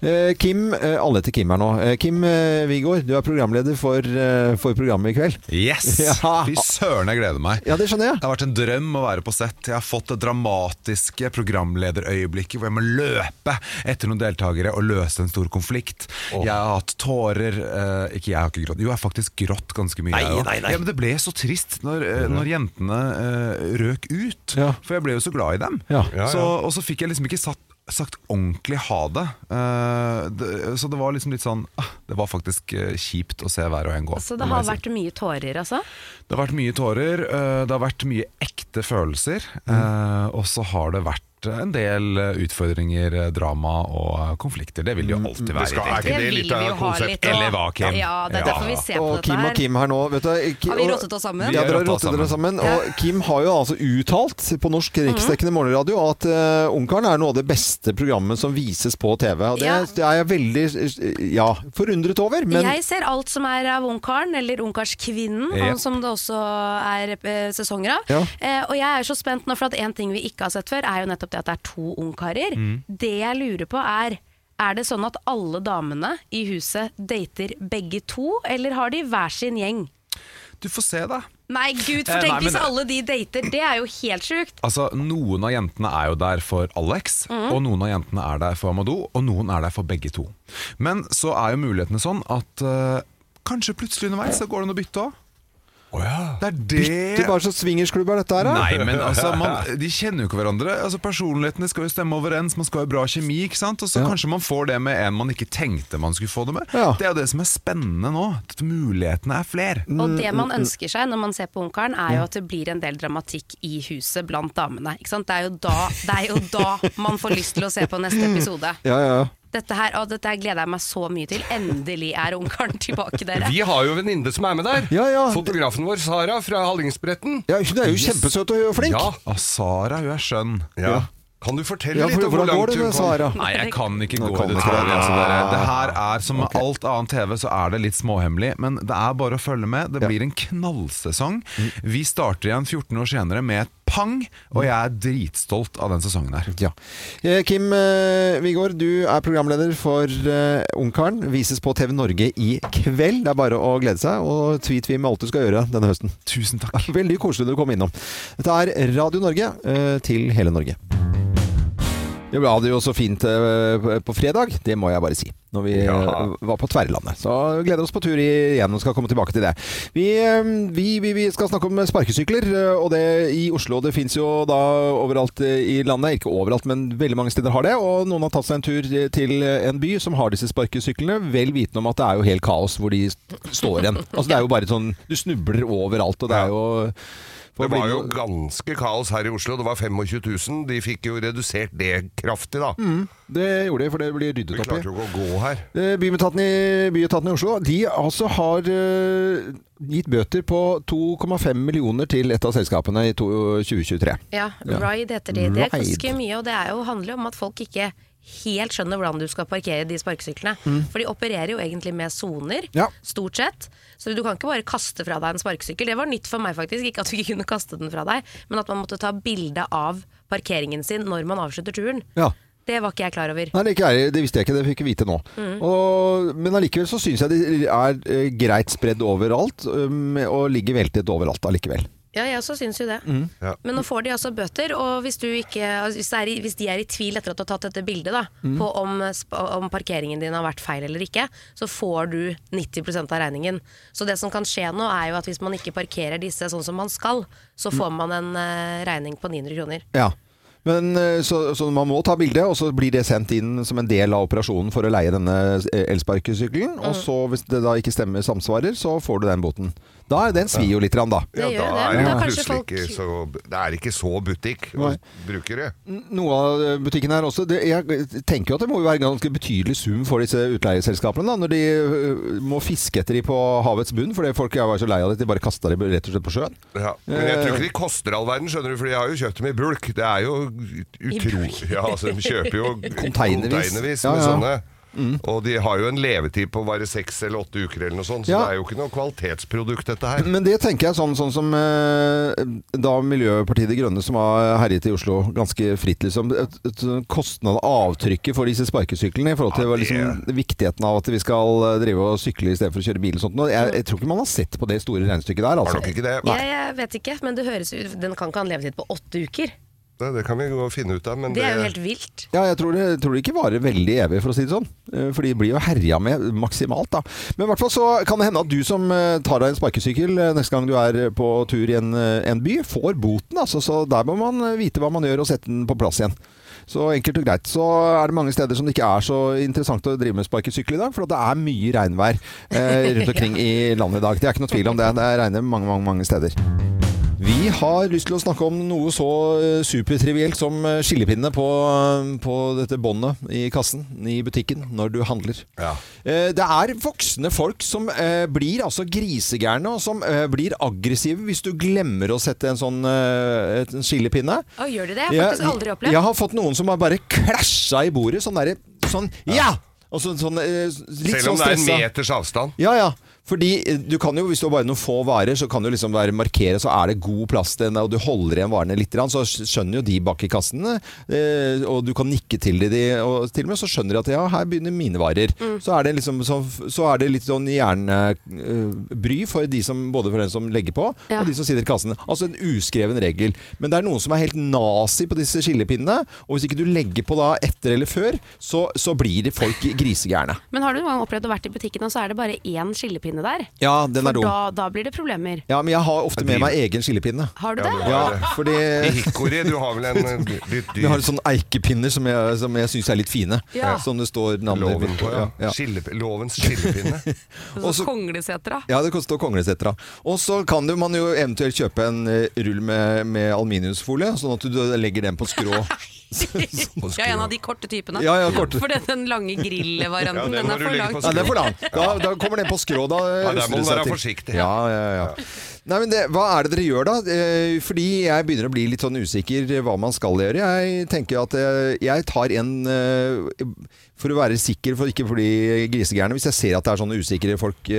Eh, Kim, eh, alle heter Kim her nå. Eh, Kim Wigård, du er programleder for, for programmet i kveld. Yes! Ja. Fy søren, jeg gleder meg. Ja, det skjønner jeg. Det har vært en drøm å være på sett. Jeg har fått det dramatiske programlederøyeblikket hvor jeg må løpe etter noen deltakere og løse en stor konflikt. Jeg har hatt tårer Ikke jeg har ikke grått. Jo, jeg har faktisk grått ganske mye. Nei, nei, nei. Ja, men det ble så trist når, når jentene røk ut. Ja. For jeg ble jo så glad i dem. Ja. Ja, ja. Så, og så fikk jeg liksom ikke satt sagt ordentlig ha det. Eh. Så det var liksom litt sånn ah, Det var faktisk eh, kjipt å se hver og en gå. Så det det har vært mye tårer, altså? Det har vært mye tårer, det har vært mye ekte følelser. Mm. eh, Og så har det vært en del utfordringer, drama og konflikter. Det vil jo alltid alltid Det være. skal- er ikke det vil litt vi av jo ha konsept? litt. Eller hva, Kim? Ja, det er derfor vi ser på Og dette Kim og. Kim her nå vet du, Kim, Har vi rottet oss sammen? Ja, dere har rottet dere sammen. Og Kim har jo altså uttalt på norsk riksdekkende morgenradio at uh, Ungkaren er noe av det beste programmet som vises på TV. Og det, Ja. det er jeg veldig ja, forundret over. Men jeg ser alt som er av Ungkaren, eller Ungkarskvinnen, yep. som det også er eh, sesonger av. Ja. Uh, og jeg er så spent nå, for at en ting vi ikke har sett før, er jo nettopp det at det er to ungkarer. Mm. Det jeg lurer på er er det sånn at alle damene i huset dater begge to, eller har de hver sin gjeng? Du får se, da. Nei, gud, Eh, for tenk hvis alle de dater, det er jo helt sjukt. Altså, Noen av jentene er jo der for Alex, Mhm. og noen av jentene er der for Amadou, og noen er der for begge to. Men så er jo mulighetene sånn at uh, kanskje plutselig underveis så går det an å bytte òg. Det er det det er bare så swingersklubb er dette her, da. Nei, men altså, man, de kjenner jo ikke hverandre. Altså, Personlighetene skal jo stemme overens, man skal ha bra kjemi. ikke sant? Og så Ja. kanskje man får det med en man ikke tenkte man skulle få det med. Ja. Det er jo det som er spennende nå. At mulighetene er flere. Og det man ønsker seg når man ser på Ungkaren, er jo at det blir en del dramatikk i huset blant damene. Ikke sant? Det, er jo da, det er jo da man får lyst til å se på neste episode. Ja, ja, ja. Dette her, å, dette her gleder jeg meg så mye til. Endelig er Ungkaren tilbake, dere. Vi har jo venninne som er med der. Ja, ja. Fotografen vår, Sara fra Hallingsbretten. ja hun er jo kjempesøt og flink. Ja, Ah, Sara, hun er skjønn. ja. Kan du fortelle Ja, litt for, om hvor hvordan går langt det hun med kom? Sara? Nei, jeg kan ikke Nå gå kan i du detalj. det. Altså, det, det her er som med alt annet TV, så er det litt småhemmelig. Men det er bare å følge med. Det blir en knallsesong. Vi starter igjen 14 år senere med et pang, og jeg er dritstolt av den sesongen her. Ja. Eh, Kim eh, Wigård, du er programleder for eh, Ungkaren. Vises på TV Norge i kveld. Det er bare å glede seg. Og tweet vi med alt du skal gjøre denne høsten. Tusen takk. Veldig koselig du kom innom. Dette er Radio Norge eh, til hele Norge. Det ble det jo så fint eh, på fredag, det må jeg bare si. Når vi Ja. eh, var på Tverrlandet. Så gleder oss på tur igjen og skal komme tilbake til det. Vi, eh, vi, vi, vi skal snakke om sparkesykler, og det i Oslo. Det fins jo da overalt i landet. Ikke overalt, men veldig mange steder har det. Og noen har tatt seg en tur til en by som har disse sparkesyklene, vel vitende om at det er jo helt kaos hvor de står hen. Altså det er jo bare sånn Du snubler overalt, og det er jo Det var jo ganske kaos her i Oslo. Det var 25 000. De fikk jo redusert det kraftig, da. Det gjorde de, for det blir ryddet opp i. klarte jo ikke å gå her. Eh, Byetaten i, byetaten i Oslo De altså har uh, gitt bøter på 2,5 millioner til et av selskapene i 2023. Ja. Ride heter de. Det er ganske mye, og det er jo, handler jo om at folk ikke helt skjønner hvordan du skal parkere de sparkesyklene. For de opererer jo egentlig med soner, Ja. stort sett. Så du kan ikke bare kaste fra deg en sparkesykkel. Det var nytt for meg faktisk, ikke at du ikke kunne kaste den fra deg, men at man måtte ta bilde av parkeringen sin når man avslutter turen. Ja. Det var ikke jeg klar over. Nei, det, jeg- det visste jeg ikke, det fikk jeg vite nå. Og, men allikevel så syns jeg de er eh, greit spredd overalt, um, og ligger veltet overalt allikevel. Ja, jeg også syns jo det. Ja. Men nå får de altså bøter, og hvis, du ikke, hvis, det er, i- hvis de er i tvil etter at du har tatt dette bildet da, på om, om parkeringen din har vært feil eller ikke, så får du 90% av regningen. Så det som kan skje nå, er jo at hvis man ikke parkerer disse sånn som man skal, så får man en uh, regning på 900 kroner. Ja. Men, eh, så, så man må ta bilde, og så blir det sendt inn som en del av operasjonen for å leie denne eh, elsparkesykkelen. Og så, hvis det da ikke stemmer samsvarer, så får du den boten. Da er den svir jo litt, rann, da. Ja, da er det jo plutselig ikke så Det er ikke så butikk å bruke det. Noe av butikken her også det, Jeg tenker jo at det må jo være en ganske betydelig sum for disse utleieselskapene da, når de må fiske etter de på havets bunn, fordi folk er så lei av det at de bare kaster de rett og slett på sjøen. Ja. Men jeg tror ikke de koster all verden, skjønner du, for de har jo kjøpt dem i bulk. Det er jo utrolig Ja, altså de kjøper jo Containervis. containervis Ja, med ja. sånne. Og de har jo en levetid på bare seks eller åtte uker eller noe sånt, så Ja. det er jo ikke noe kvalitetsprodukt dette her. Men det tenker jeg sånn, sånn som eh, da Miljøpartiet De Grønne som har herjet i Oslo ganske fritt, liksom. Et, et, et kostnad avtrykket for disse sparkesyklene i forhold til Ja, det- liksom, viktigheten av at vi skal eh, drive og sykle istedenfor å kjøre bil og sånt. Og Jeg, jeg tror ikke man har sett på det store regnestykket der, Har altså. nok ikke det. Jeg, jeg vet ikke, men det høres ut Den kan ikke ha en levetid på åtte uker. Det, det kan vi gå og finne ut av, men Det er jo helt vilt. Ja, jeg tror det, jeg tror det ikke varer veldig evig, for å si det sånn. Eh, For de blir jo herja med maksimalt, da. Men i hvert fall så kan det hende at du som eh, tar deg en sparkesykkel eh, neste gang du er på tur i en, en by, får boten, altså. Så der må man vite hva man gjør og sette den på plass igjen. Så enkelt og greit. Så er det mange steder som det ikke er så interessant å drive med sparkesykkel i dag, for det er mye regnvær eh, rundt omkring i landet i dag. Det er ikke noe tvil om det. Det regner mange, mange, mange steder. Vi har lyst til å snakke om noe så eh, supertrivielt som skillepinne skillepinnene på, på dette båndet i kassen i butikken når du handler. Ja. Eh, Det er voksne folk som eh, blir altså grisegærne, og som eh, blir aggressive hvis du glemmer å sette en sånn eh, en skillepinne. Å, gjør de det? Jeg har faktisk aldri opplevd. Jeg har fått noen som har bare klæsja i bordet, sånn derre Sånn ja! Og så, sånn, eh, litt Selv sånn om det er en meters avstand. Ja, ja. Fordi eh, du kan jo, hvis du har bare noen få varer, så kan du liksom være markere, så er det god plass til den, og du holder igjen varene litt, så skjønner jo de bak i kassene, eh, og du kan nikke til de, de, og til og med så skjønner de at ja, her begynner mine varer. Mm. Så, er det liksom, så, så er det litt sånn hjernebry for de som, både for den som legger på, Ja. og de som sitter i kassen. Altså en uskreven regel. Men det er noen som er helt nazi på disse skillepinnene, og hvis ikke du legger på da etter eller før, så, så blir folk grisegærne. Men har du noen gang opplevd å vært i butikken, og så er det bare én skillepinne der? Ja, den For er dum. da, da blir det problemer. Ja, men jeg har ofte med meg egen skillepinne. Har du det? Ja, fordi I hikori, du har vel en eh, litt vi har sånne eikepinner som jeg, som jeg syns er litt fine. Ja. Som det står navnet loven mitt på, ja. Ja, ja. Skille, lovens skillepinne. Og så- Konglesetra. ja, det koster Konglesetra. Og så kan du, man jo eventuelt kjøpe en eh, rull med, med aluminiumsfolie, sånn at du legger den på skrå. Ja, en av de korte typene. Ja, ja, korte. For den lange grillvarianten, Ja, den den er for lang. Ja, det er for lang. Da, da kommer den på skrå. Da Ja, der må seg være forsiktig. Ja, ja, ja. Nei, men det, Hva er det dere gjør da? Eh, Fordi jeg begynner å bli litt sånn usikker hva man skal gjøre. Jeg tenker at eh, jeg tar en eh, for å være sikker, for ikke å bli grisegæren. Hvis jeg ser at det er sånne usikre folk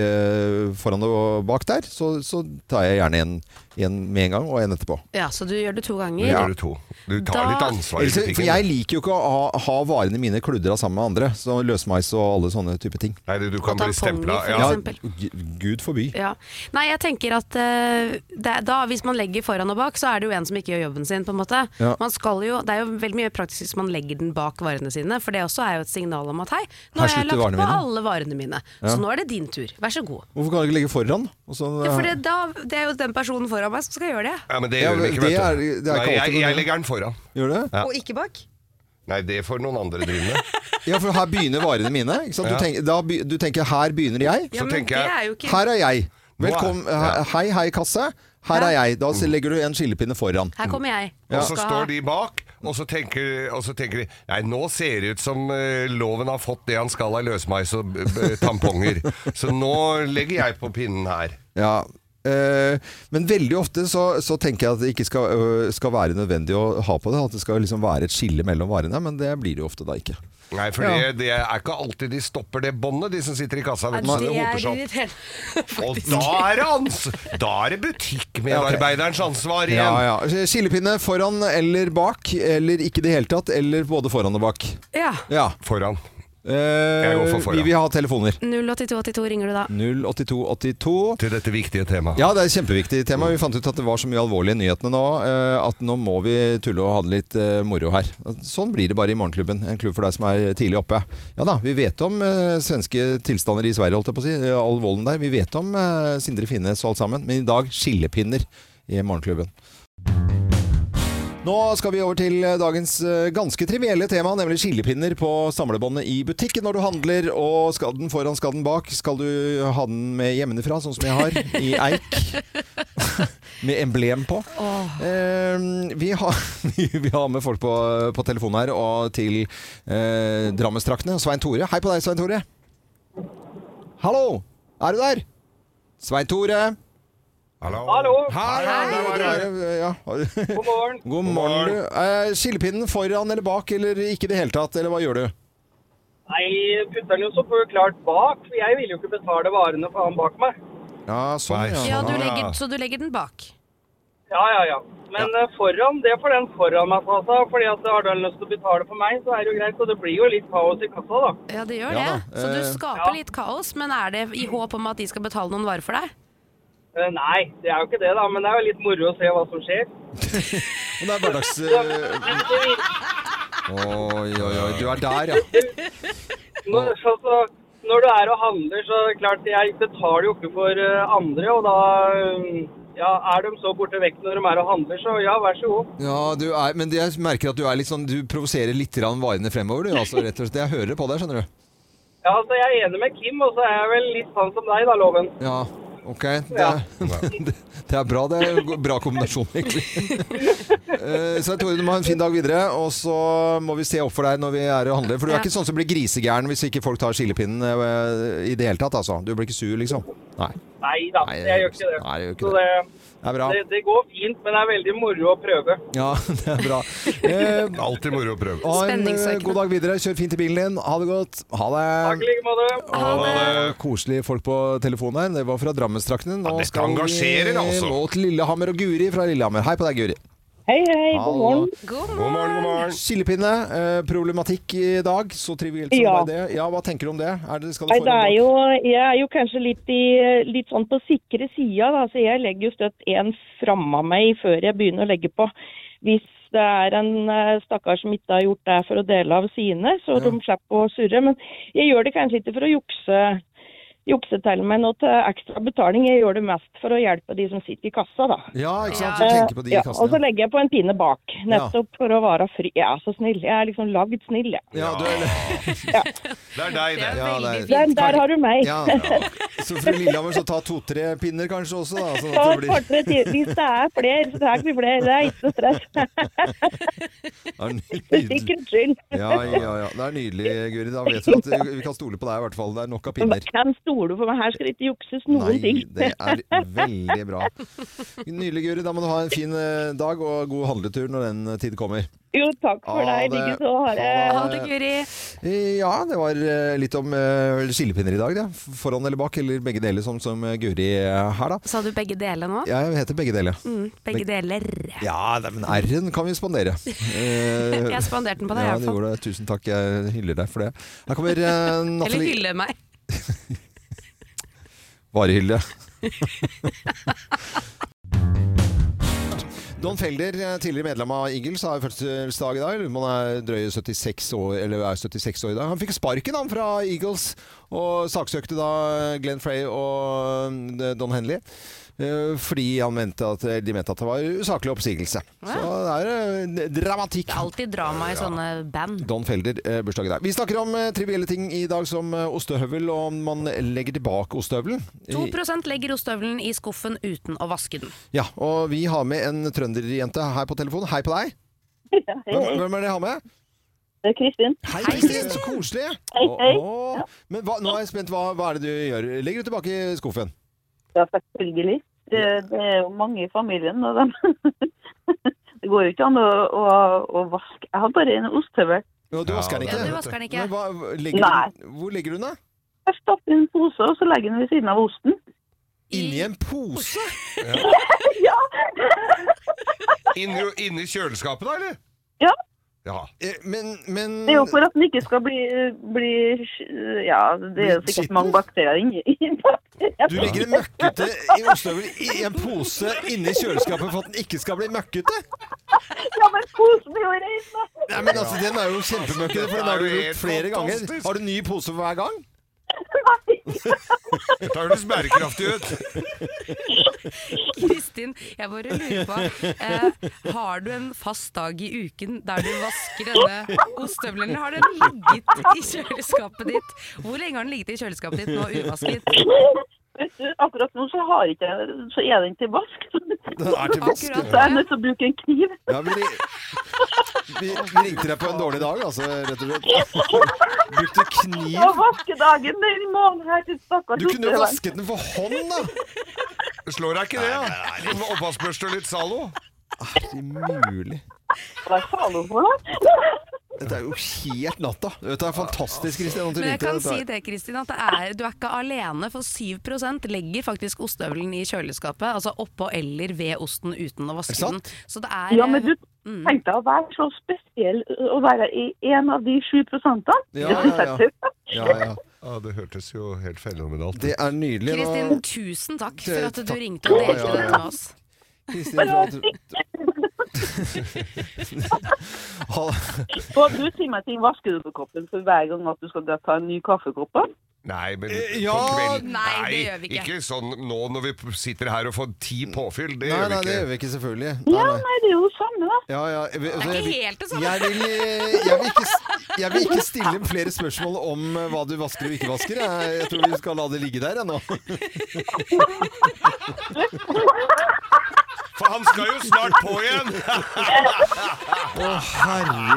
foran og bak der, så, så tar jeg gjerne en, en med en gang og en etterpå. Ja, så du gjør det to ganger? ganger. gjør du to. Du tar Da- litt ansvar Ellers, for jeg liker jo ikke å ha, ha varene mine kludra sammen med andre. Så løsmeis og alle sånne type ting. Nei, du kan bli stempla. for Ja. Ja, Gud forby. Ja. Nei, jeg tenker at uh, det, da, hvis man legger foran og bak, så er det jo en som ikke gjør jobben sin, på en måte. Ja. Man skal jo, det er jo veldig mye praktisk hvis man legger den bak varene sine, for det også er jo et signal om at hei, nå har jeg lagt varene på mine. alle varene mine, så nå er det din tur. Vær så god. Hvorfor kan du ikke legge foran? Og så, Ja, for det, da, det er jo den personen foran meg som skal gjøre det. Ja, men det gjør ja, ikke, det vet er- du. det er Nei, jeg, jeg legger den foran. Gjør det? Ja. Og ikke bak. Nei, det får noen andre drive med. Ja, for her begynner varene mine. Ikke sant? Du, tenker, da, du tenker her begynner jeg. Ja, men det er jo ikke Her er jeg. Velkommen. ja. Hei, hei, kasse. Her er jeg. Da legger du en skillepinne foran. Her kommer jeg. Og og så står de bak, og så tenker, og så tenker de Nei, nå ser det ut som uh, loven har fått det han skal av løsmeis og tamponger. Så nå legger jeg på pinnen her. Ja. Eh, men veldig ofte så, så tenker jeg at det ikke skal, øh, skal være nødvendig å ha på det. At det skal liksom være et skille mellom varene. Men det blir det jo ofte da ikke. Nei, for Ja. det, det er ikke alltid de stopper det båndet, de som sitter i kassa. Vet så det er opp. irriterende. Og da er det, ans da er det butikkmedarbeiderens ansvar igjen. Ja, ja. Skillepinne foran eller bak, eller ikke i det hele tatt, eller både foran og bak. Ja. Ja. Foran. Eh, går for foran. vi vil ha telefoner. 08282 ringer du da. 08282. Til dette viktige temaet. Ja, det er et kjempeviktig tema. Vi fant ut at det var så mye alvorlige nyhetene nå eh, at nå må vi tulle og ha det litt eh, moro her. Sånn blir det bare i Morgenklubben. En klubb for deg som er tidlig oppe. Ja da, vi vet om svenske tilstander i Sverige, holdt jeg på å si. All volden der. Vi vet om Sindre Finnes og alt sammen. Men i dag skillepinner i Morgenklubben. Nå skal vi over til eh, dagens eh, ganske trivielle tema, nemlig skillepinner på samlebåndet i butikken når du handler. Og skal den foran, skal den bak? Skal du ha den med hjemmefra, sånn som jeg har, i eik? med emblem på. Eh, vi, har, vi har med folk på, på telefonen her, og til eh, Drammenstraktene. Svein Tore. Hei på deg, Svein Tore. Hallo! Er du der? Svein Tore. Hallo? Hei, hei, hei. Ja. God morgen. God morgen, du. Eh, skillepinnen foran eller bak, eller ikke i det hele tatt, eller hva gjør du? Nei, putter den jo så klart bak, for jeg vil jo ikke betale varene for han bak meg. Ja, sånn, ja. Ja, du Ah. legger, så du legger den bak. Ja, ja, ja. Men eh, foran, det får den foran meg ta seg av, fordi at har den lyst til å betale for meg, så er det jo greit. Og det blir jo litt kaos i kassa, da. Ja, det gjør Ja det. da, Så du eh, skaper litt kaos, men er det i håp om at de skal betale noen varer for deg? Eh, Nei, det er jo ikke det, da. Men det er jo litt moro å se hva som skjer. Men det er hverdags... Oi, oi, oi. Du er der, ja. Når, altså, når du er og handler, så det klart jeg betaler jo ikke for eh, andre, og da eh, ja, er de så borte vekk når de er og handler, så ja, vær så god. Ja, du er, men jeg merker at du er litt sånn Du provoserer litt grann varene fremover, du. Altså, rett og slett. Jeg hører på deg, skjønner du. Ja, altså Jeg er enig med Kim, og så er jeg vel litt sånn som deg, da, Loven. Ja, ok. Det, det, det er bra. Det er en bra kombinasjon, egentlig. Eh, Så jeg tror du må ha en fin dag videre, og så må vi se opp for deg når vi er og handler. For du er ikke sånn som blir grisegæren hvis ikke folk tar skillepinnen eh, i det hele tatt, altså. Du blir ikke sur, liksom? Nei. Nei da, Nei, jeg gjør ikke det. Nei, jeg gjør ikke det, Det er det, det går fint, men det er veldig moro å prøve. Ja, det er bra. Eh, Alltid moro å prøve. ha en eh, god dag videre. Kjør fint i bilen din. Ha det godt. Ha det. Takk i like måte. det. koselige folk på telefonen her. Det var fra Drammenstraktene. Nå Ja, skal vi altså. nå til Lillehammer og Guri fra Lillehammer. Hei på deg, Guri. Hei, hei, god morgen. God God morgen, god morgen. Skillepinne, eh, problematikk i dag. Så trivielt som Ja. det er det. Ja, hva tenker du om det? Er det skal du Nei, det er jo, jeg er jo kanskje litt, i, litt sånn på sikre sida, da, så jeg legger jo støtt en framme av meg før jeg begynner å legge på. Hvis det er en eh, stakkar som ikke har gjort det for å dele av sine, så de slipper å surre. Men jeg gjør det kanskje ikke for å jukse, jukse til meg noe til ekstra betaling. Jeg gjør det mest for å hjelpe de som sitter i kassa, da. Ja, ikke sant? Du tenker på de ja, og så legger jeg på en pinne bak, nettopp for å være fri. Jeg er så snill. Jeg er liksom lagd snill, jeg. Ja, du er, Det er deg, det. ja, det er, Der, der har du meg. ja. Så fra Lillehammer så ta to-tre pinner kanskje også, da. Sånn at det blir. Hvis det er flere, så tar vi flere. Det er ikke noe stress. Ja, For sikkerhets skyld. Ja, ja, ja. Det er nydelig, Guri. Da vet vi at vi kan stole på deg i hvert fall. Det er nok av pinner. Kan stole på meg. Her skal det ikke jukses noen Nei, ting. det er veldig bra. Nydelig, Guri. Da må du ha en fin eh, dag og god handletur når den eh, tid kommer. Jo, takk for Ha deg. Ligge så Ha det. Ha det, Guri. Ja, det var eh, litt om skillepinner i dag, det. Foran eller bak, eller begge deler, som, som Guri her, da. Sa du begge deler nå? Ja, Jeg heter begge deler. Mm, begge deler. Ja, men R-en kan vi spandere. Eh, Jeg spanderte den på deg, i ja, hvert det fall. gjorde det. Tusen takk. Jeg hyller deg for det. Her kommer eh, Eller hyller meg. Varehylle. Don Felder, eh, tidligere medlem av Eagles, har fødselsdag i dag. Man er drøye 76 år, eller er 76 år i dag. Han fikk sparken han fra Eagles, og saksøkte da Glenn Frey og eh, Don Henley. Eh, Fordi han mente at, de mente at det var usaklig oppsigelse. Så det er eh, dramatikk. Det er alltid drama i sånne band. Don Felder, eh, bursdag i dag. Vi snakker om trivielle ting i dag som eh, ostehøvel, og om man legger tilbake ostehøvelen. 2% legger ostehøvelen i skuffen uten å vaske den. Ja, og vi har med en trønderjente her på telefonen. Hei på deg. Hvem, hvem er det jeg har med? Det Kristin. Hei, Kristin. Så koselig. Hei, hei. Å, å. Men hva, nå er jeg spent. Hva, hva er det du gjør? Legger du tilbake i skuffen? Ja, selvfølgelig. Det, det er jo mange i familien, og dem Det går jo ikke an å, å, å vaske Jeg har bare en ostehøvel. Ja, du vasker den ikke? Ja, du vasker den ikke. Men hva, legger Nei. du, hvor ligger du den, da? Jeg stapper i en pose, og så legger den ved siden av osten. Inni en pose? Ja! Inni, inni kjøleskapet, da, eller? ja. Ja. Eh, Men, men Det er jo for at den ikke skal bli, bli Ja, det er jo sikkert mange bakterier inni. Du legger en møkkete i ostehøvel i en pose inni kjøleskapet for at den ikke skal bli møkkete? Ja, men posen er jo rein, da! Nei, men altså, Den er jo kjempemøkkete, for den har du gjort flere ganger. Har du ny pose for hver gang? Dette høres bærekraftig ut. Kristin, jeg bare lurer på eh, Har du en fast dag i uken der du vasker denne ostehøvelen, eller har den ligget i kjøleskapet ditt? Hvor lenge har den ligget i kjøleskapet ditt nå uvasket? Vet du, akkurat nå så, har ikke, jeg- så er den til vask. Den er til vask. Akkurat. Så jeg er nødt til å bruke en kniv. Ja, vi, vi, vi ringte deg på en dårlig dag, altså, rett og slett. Brukte kniv. Og vaskedagen den måneden her til stakkars Du kunne jo vasket den for hånd, da! Slår deg ikke det, ja? Med Oppvaskbørste og litt Zalo? Er det mulig? Hva er Zalo for noe? Dette er jo helt natta. Dette er fantastisk, Kristin. Men jeg kan Dette si det, Kristin, at det er, du er ikke alene, for 7% legger faktisk ostehøvelen i kjøleskapet. Altså oppå eller ved osten uten å vaske den. Så det er Ja, men du, Mm. tenk å være så spesiell å være i en av de 7 prosentene. Ja, ja, ja. Ja, ja. Ja, det hørtes jo helt fenomenalt ut. Det er nydelig. Kristin, tusen takk for at du takk. ringte og delte ja, ja. dette med oss. Kristin, for at du- Og du si meg ting, vasker du på koppen for hver gang at du skal ta en ny kaffekopp? Nei, men ja, på kveld nei, det gjør vi ikke. Ikke sånn nå når vi sitter her og får ti påfyll. Det Nei, gjør vi nei, ikke. det gjør vi ikke, selvfølgelig. Nei, ja, nei, det er jo det samme, da. Ja, ja. Jeg, altså, Det er ikke helt det samme. Jeg vil, eh, jeg, vil ikke, jeg vil ikke stille flere spørsmål om eh, hva du vasker og ikke vasker. Jeg, jeg tror vi skal la det ligge der jeg, nå. For han skal jo snart på igjen! Å, herre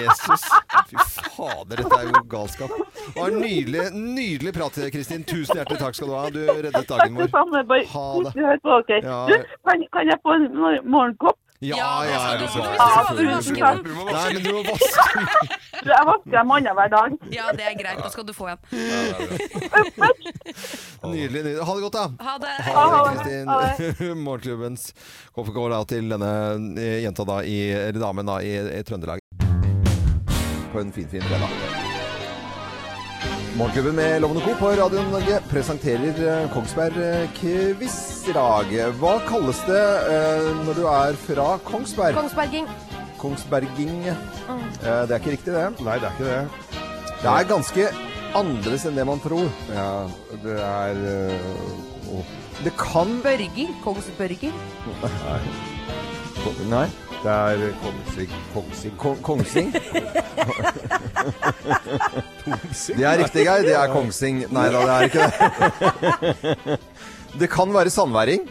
Jesus. Fy fader, dette er jo galskap. Det var en nydelig, nydelig prat, Kristin. Tusen hjertelig takk skal du ha. Du reddet dagen vår. Ha det. Ja. Du, kan, kan jeg få en morgenkopp? Ja, Ja, ja, du må vaske. Jeg vasker dem annenhver dag. Ja, det er greit. Da skal du få en. Nydelig, nydelig. Ha det godt, da. Ha det. Ha det, Kristin. Morgenklubbens går da til denne eh, jenta da i, eller damen da i, i Trøndelag. På en fin, fin fredag. Morgenklubben med Lovende Co. på Radio Norge presenterer eh, Kongsberg-quiz i dag. Hva kalles det eh, når du er fra Kongsberg? Kongsberging. Kongsberging. Eh, det er ikke riktig, det. Nei, det er ikke det. Det er ganske annerledes enn det man tror. Ja, det er øh, Det kan Børging. Nei. Nei. Det er kongsing. Kongsing. Ko- Kongsing? Det er riktig, Geir. Det er Kongsing. Nei da, det er ikke det. Det kan være sandværing.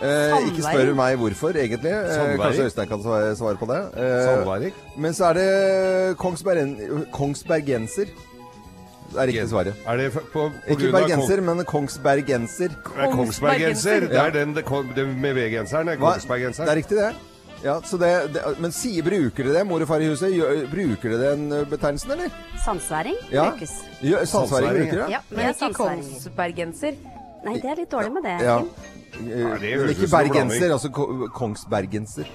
Eh, ikke spør meg hvorfor, egentlig. Eh, kanskje Øystein kan svare, svare på det. Eh, Men så er det Kongsbergen, Kongsbergenser. Det er riktig svaret. Er det på, på Ikke bergenser, men Kongsbergenser. Kong- er Kongsbergenser. Det er den det, det med V-genseren. er Kongsbergenseren. Det er riktig, det. Ja, så det, det, men sier, bruker dere det, mor og far i huset? Gjør, bruker dere den betegnelsen, eller? Sansværing Ja. brukes. Ja, Sandsværing, bruker det? Ja, Men ikke kongsbergenser. Nei, det er litt dårlig med det. Ja. Kim. Eh, det høres ikke ut som bergenser, altså kongsbergenser.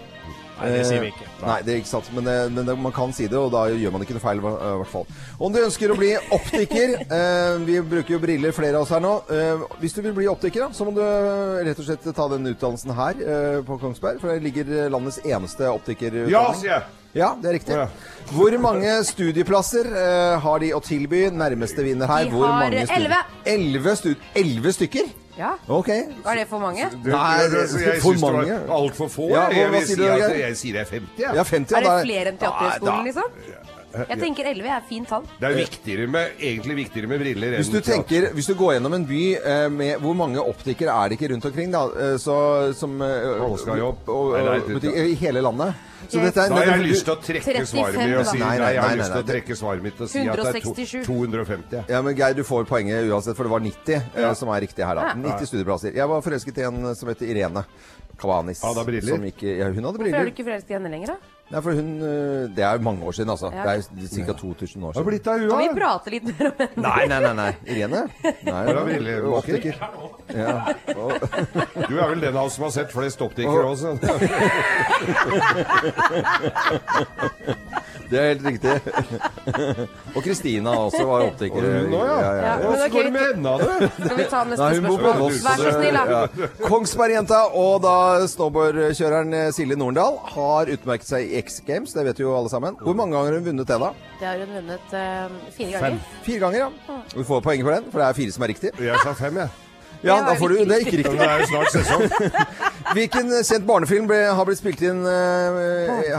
Nei, det sier vi ikke. Eh, Nei, det er ikke sant, men, eh, men det, man kan si det, og da gjør man ikke noe feil, i hvert fall. Om du ønsker å bli optiker eh, Vi bruker jo briller, flere av oss her nå. Eh, hvis du vil bli optiker, da, så må du eh, rett og slett ta den utdannelsen her eh, på Kongsberg, for det ligger landets eneste optikerutdanning. Ja, sier jeg! Ja, det er riktig. Hvor mange studieplasser eh, har de å tilby? Nærmeste vinner her. Vi Hvor har mange studi- elleve. Elleve stykker? Ja. Ok. Er det for mange? Du, Nei, det, det- jeg for syns det var var altfor få. Ja, jeg, vil si at, jeg sier det er 50. Ja. Ja, 50, Er det flere enn Teaterhøgskolen, liksom? Jeg tenker 11 er fint tall. Det er viktigere med, egentlig viktigere med briller enn Hvis du, tenker, hvis du går gjennom en by eh, med Hvor mange optikere er det ikke rundt omkring, da? Eh, så, som eh, Alle skal ha jobb. I hele landet. Så dette er, Da har jeg lyst til å trekke svaret mitt og si da. Nei, Nei, jeg har nei, lyst til å nei, trekke svaret mitt og si at det er to, 167. 250. Ja, men Geir, du får poenget uansett, for det var 90 eh, som er riktig her. da 90 studieplasser. Jeg var forelsket i en som heter Irene Kavanis. Hadde hun briller? Som ikke, ja, hun hadde Hvorfor er du briller. ikke forelsket i henne lenger, da? Nei, for hun eh, Det er jo mange år siden, altså. Ja. Det er ca. 2000 år siden. blitt av Kan vi prate litt mer om henne? Nei, nei, nei. nei. Irene? Nei, du er veldig optiker. Ja. Og, Du er vel den av oss som har sett flest optikere også. det er helt riktig. Og Kristina også var optiker. Og hun ja. ja, ja. Ja, Åssen går det med henne, du? Skal vi ta neste Nei, spørsmål? Voss. Vær så snill, da. Ja. Kongsberg-jenta og da snowboardkjøreren Silje Norendal har utmerket seg i X Games. Det vet jo alle sammen. Hvor mange ganger har hun vunnet det, da? Det har hun vunnet uh, fire ganger. Fire ganger, ja. Vi får poeng for den, for det er fire som er riktig. Jeg sa fem, jeg. Ja, Det da får du Det er ikke riktig. det er jo snart sesong. Hvilken kjent barnefilm ble, har blitt spilt inn uh,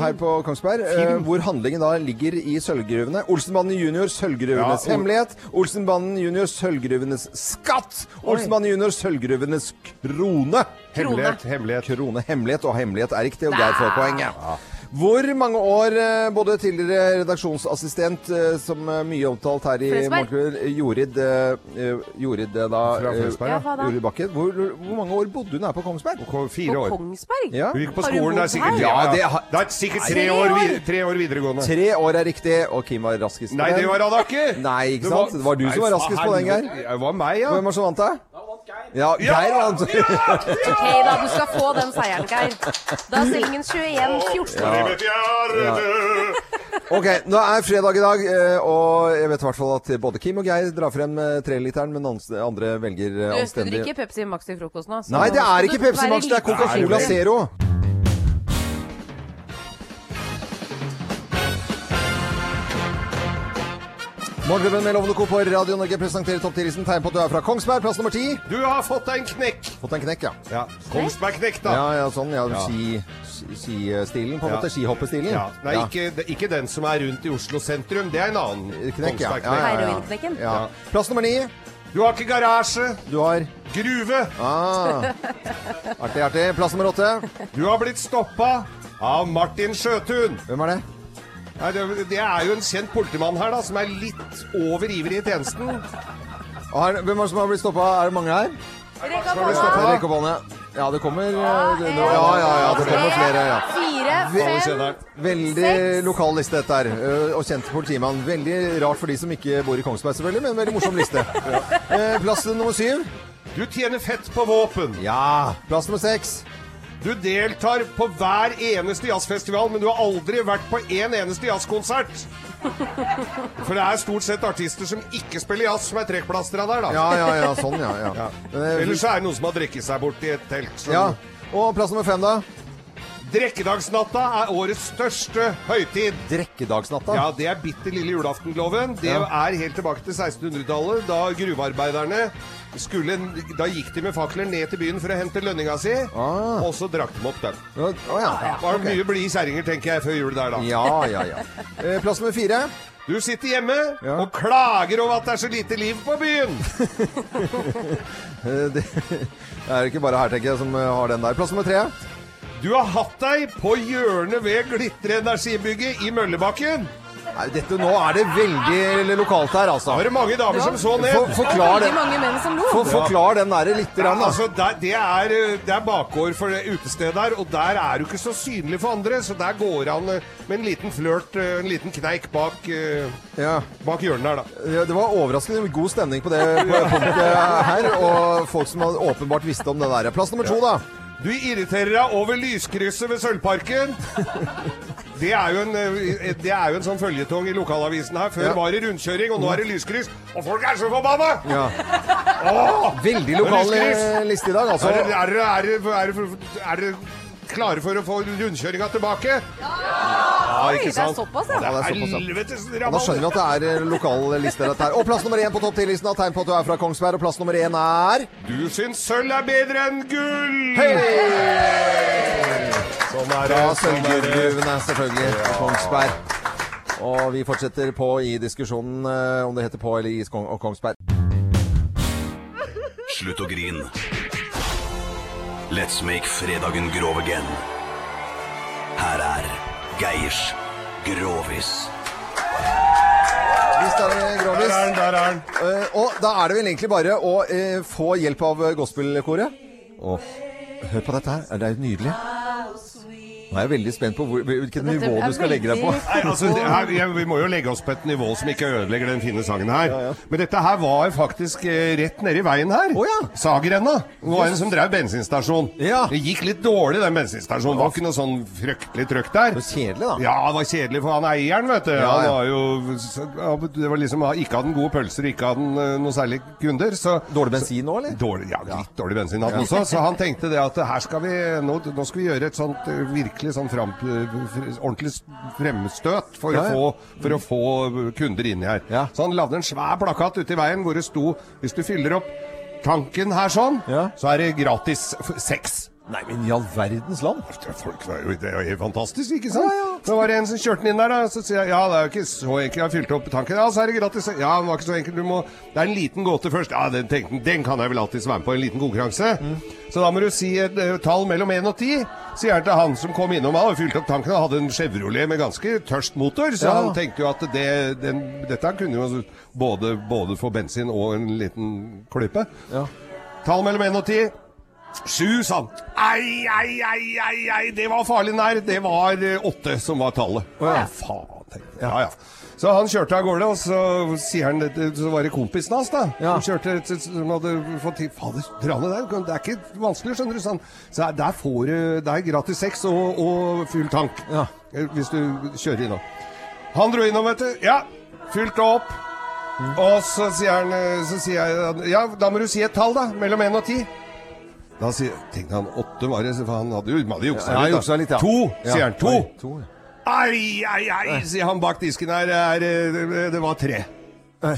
her på Kongsberg? Uh, hvor handlingen da ligger i sølvgruvene. Olsenbanden junior, sølvgruvenes Ja, hemmelighet. Olsenbanden junior, sølvgruvenes skatt. Olsenbanden junior, sølvgruvenes krone. Hemmelighet, hemmelighet. Krone, hemmelighet og hemmelighet er riktig, og Geir får poenget. Hvor mange år eh, både tidligere redaksjonsassistent, eh, som er mye omtalt her i Flesberg. Jorid, eh, eh, Jorid eh, da Fra eh, ja. Jorid Bakken. Hvor, hvor mange år bodde hun her på Kongsberg? Fire På år. Kongsberg? Ja. Hun gikk på skolen, det er sikkert? Ja, det har- det er sikkert tre Tre år, år. tre år videregående. Tre år er riktig, og Kim var raskest Nei, det var han ikke! Nei, ikke sant? Det var du som var raskest på den, Geir. Det var meg, ja. Hvem var som vant, da? Ja, Geir vant. Ok da, du skal få den seieren, Geir. Da er stillingen 21-14. Ok, nå er fredag i dag, eh, og jeg vet i hvert fall at både Kim og Geir drar frem eh, treliteren, men andre velger anstendig Du, drikker Pepsi Max til frokost nå. Nei, det er ikke Pepsi Max, det er Coca-Cola. Zero. Morgenklubben med Lovende Co. på Radio Norge presenterer topp 10-listen. Tegn på at du er fra Kongsberg, plass nummer ti. Du har fått deg en knekk. Fått en knekk, ja. Ja. Kongsberg-knekk, da. Ja, ja, sånn. Ja, Ja. ski- ski- Skistilen, på en Ja. måte. Skihoppestilen. Ja. Nei, Ja. Ikke, det- ikke den som er rundt i Oslo sentrum. Det er en annen Knekk, ja. Kongsberg-knekk. Ja, ja, ja. Ja. Plass nummer ni. Du har ikke garasje. Du har Gruve. ah. Artig, artig. Plass nummer åtte. Du har blitt stoppa av Martin Sjøtun. Hvem er det? Nei, det, det er jo en kjent politimann her, da, som er litt over ivrig i tjenesten. Her, hvem er det som har blitt stoppa? Er det mange her? Rekk opp hånda. Rekk opp hånda. Ja, det kommer ja, det, Ja, ja, ja. Det kommer flere. ja. Fire, fem Veldig lokal liste dette her, og kjent politimann. Veldig rart for de som ikke bor i Kongsberg, selvfølgelig, men en veldig morsom liste. Eh, Plass nummer syv. Du tjener fett på våpen. Ja. Plass nummer seks. Du deltar på hver eneste jazzfestival, men du har aldri vært på en eneste jazzkonsert. For det er stort sett artister som ikke spiller jazz, som er trekkplastra der, da. Ja, ja, ja. Sånn, ja. ja. Ja. Eh, Ellers så er det noen som har drukket seg bort i et telt. som- ja. Og plass nummer fem, da? Drikkedagsnatta er årets største høytid. Drekkedagsnatta. Ja, det er bitte lille julaftengloven. Det Ja. er helt tilbake til 1600-tallet, da gruvearbeiderne skulle Da gikk de med fakler ned til byen for å hente lønninga si, Ah. og så drakk de opp den. Å å, ja. Var Ok. det mye blide kjerringer, tenker jeg, før jul der, da. Ja, ja, ja. Eh, Plass nummer fire. Du sitter hjemme Ja. og klager over at det er så lite liv på byen. Eh, Det det er ikke bare her, tenker jeg, som eh, har den der. Plass nummer tre. Du har hatt deg på hjørnet ved Glitre energibygget i Møllebakken. Nei, dette, nå er det veldig lokalt her, altså. Var det mange damer som så ned. For, forklar det den, mange menn som lo. for, forklar den der litt. Ja, altså, der, det, er, eh, det er bakgård for det utestedet der, og der er du ikke så synlig for andre, så der går han eh, med en liten flørt, eh, en liten kneik bak, eh, Ja. bak hjørnet der, da. Ja, Det var overraskende god stemning på det punktet her, og folk som åpenbart visste om det der. Plass nummer to, da. Du irriterer deg over lyskrysset ved Sølvparken. Det er, jo en, eh, det er jo en sånn føljetong i lokalavisen her. Før Ja. var det rundkjøring, og nå er det lyskryss. Og folk er så forbanna! Ja. Åh! Veldig lokal eh, liste i dag, altså. Er det, er, det, er, det, er, det klare for å få rundkjøringa tilbake? Ja! Oi, ikke det er såpass, Ja, ja. det er helvetes Ja, da skjønner vi at det er eh, lokal liste, dette her. Og plass nummer én på topp 10-listen har tegn på at du er fra Kongsberg, og plass nummer én er Du syns sølv er bedre enn gull! Hei! Sånn er det. Fra Sånn det. Sølvgruvene, selvfølgelig. fra Kongsberg. Og vi fortsetter på i diskusjonen eh, om det heter på eller i Kongsberg. Slutt å grin. Let's make fredagen grov again. Her er Geirs Grovis. Visst er det Grovis. Der er den, der er den. Uh, og da er det vel egentlig bare å uh, få hjelp av eh, gospelkoret. Oh, hør på dette her. Det er jo nydelig. Nå er jeg veldig spent på hvor, hvilket nivå du skal legge deg på. Nei, altså, her, Vi må jo legge oss på et nivå som ikke ødelegger den fine sangen her. Men dette her var faktisk eh, rett nedi veien her. Oh, ja. Sagrenna. Det var en som drev bensinstasjon. Ja. Det gikk litt dårlig, den bensinstasjonen. Det var ikke noe sånn fryktelig trøkk der. Det var kjedelig, da. Ja, det var kjedelig for han eieren, vet du. Ja, Han var jo Det var liksom Ikke hadde han gode pølser, ikke hadde han noe særlig kunder. Så Dårlig bensin nå, eller? Dårlig, ja, litt dårlig bensin hadde han også. Så han tenkte det at her skal vi Nå, nå skal vi gjøre et sånt eh, virkelig sånn fram, ordentlig fremstøt for, Ja, ja. Å få, for å få kunder inn her. Ja. Så han lagde en svær plakat ute i veien hvor det sto Hvis du fyller opp tanken her sånn, så er det gratis sex. Nei, men i all verdens land. Folk var jo, det er jo fantastisk, ikke sant? Så var det en som kjørte den inn der, da. Så sier jeg ja, det er jo ikke så enkelt. Jeg har fylt opp tanken. Ja, så er det gratis. Ja, det var ikke så enkelt. Du må Det er en liten gåte først. Ja, den, tenkte, den kan jeg vel alltids være med på. En liten konkurranse. Så da må du si et uh, tall mellom 1 og 10, sier han til han som kom innom. og fylte fylt opp tanken og hadde en Chevrolet med ganske tørst motor, så Ja. han tenkte jo at det, den, dette kunne jo både, både få bensin og en liten klype. Tall mellom 1 og 10. Sju, sa han. Ei, ei, ei, ei, ei, det var farlig nær. Det var eh, åtte som var tallet. Ja, faen. Ja, ja. Så han kjørte av gårde, og så sier han det- Så var det kompisen hans, da. ja. Som kjørte Som hadde fått til Fader, dra ned der. Det er ikke vanskelig, skjønner du. Sånn. Så der får du Det er gratis sex og, og full tank. ja. Hvis du kjører innom. Han dro innom, vet du. Ja, fylte opp. Og så sier han eh, Så sier jeg Ja, da må du si et tall, da. Mellom 1 og 10. Da sier, tenkte han åtte var det, for han hadde jo hadde juksa Ja, litt. da. litt, ja. To, sier han. To. Ai, ai, ai, sier han bak disken her. Er, eh, det, det var tre.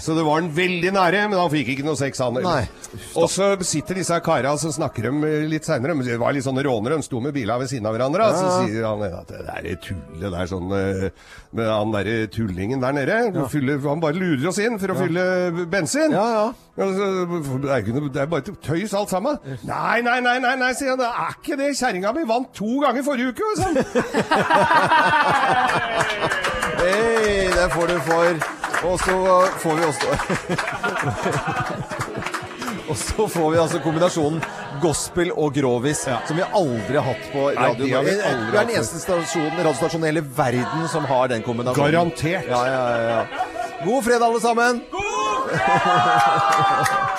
Så det var han veldig nære, men han fikk ikke noe sex, han. Og så sitter disse kara og så snakker de litt seinere. Det var litt sånne rånere, de sto med bilene ved siden av hverandre. Ja. Så sier han at det der er tullet der sånn eh, Med han derre tullingen der nede. Fyller, han bare lurer oss inn for å fylle bensin. Ja, ja. Det er, noe, det er bare tøys alt sammen. Nei, nei, nei, nei, nei, sier han. Det er ikke det. Kjerringa mi vant to ganger forrige uke. Sånn. Hei, det får du for. Og så får vi også Og så får vi altså kombinasjonen gospel og grovis, som vi aldri har hatt på Nei, radio. de har vi Vi er den eneste stasjonen, radiostasjonen i hele verden som har den kombinasjonen. Garantert. Ja, ja, ja, ja. God fredag, alle sammen! God fredag!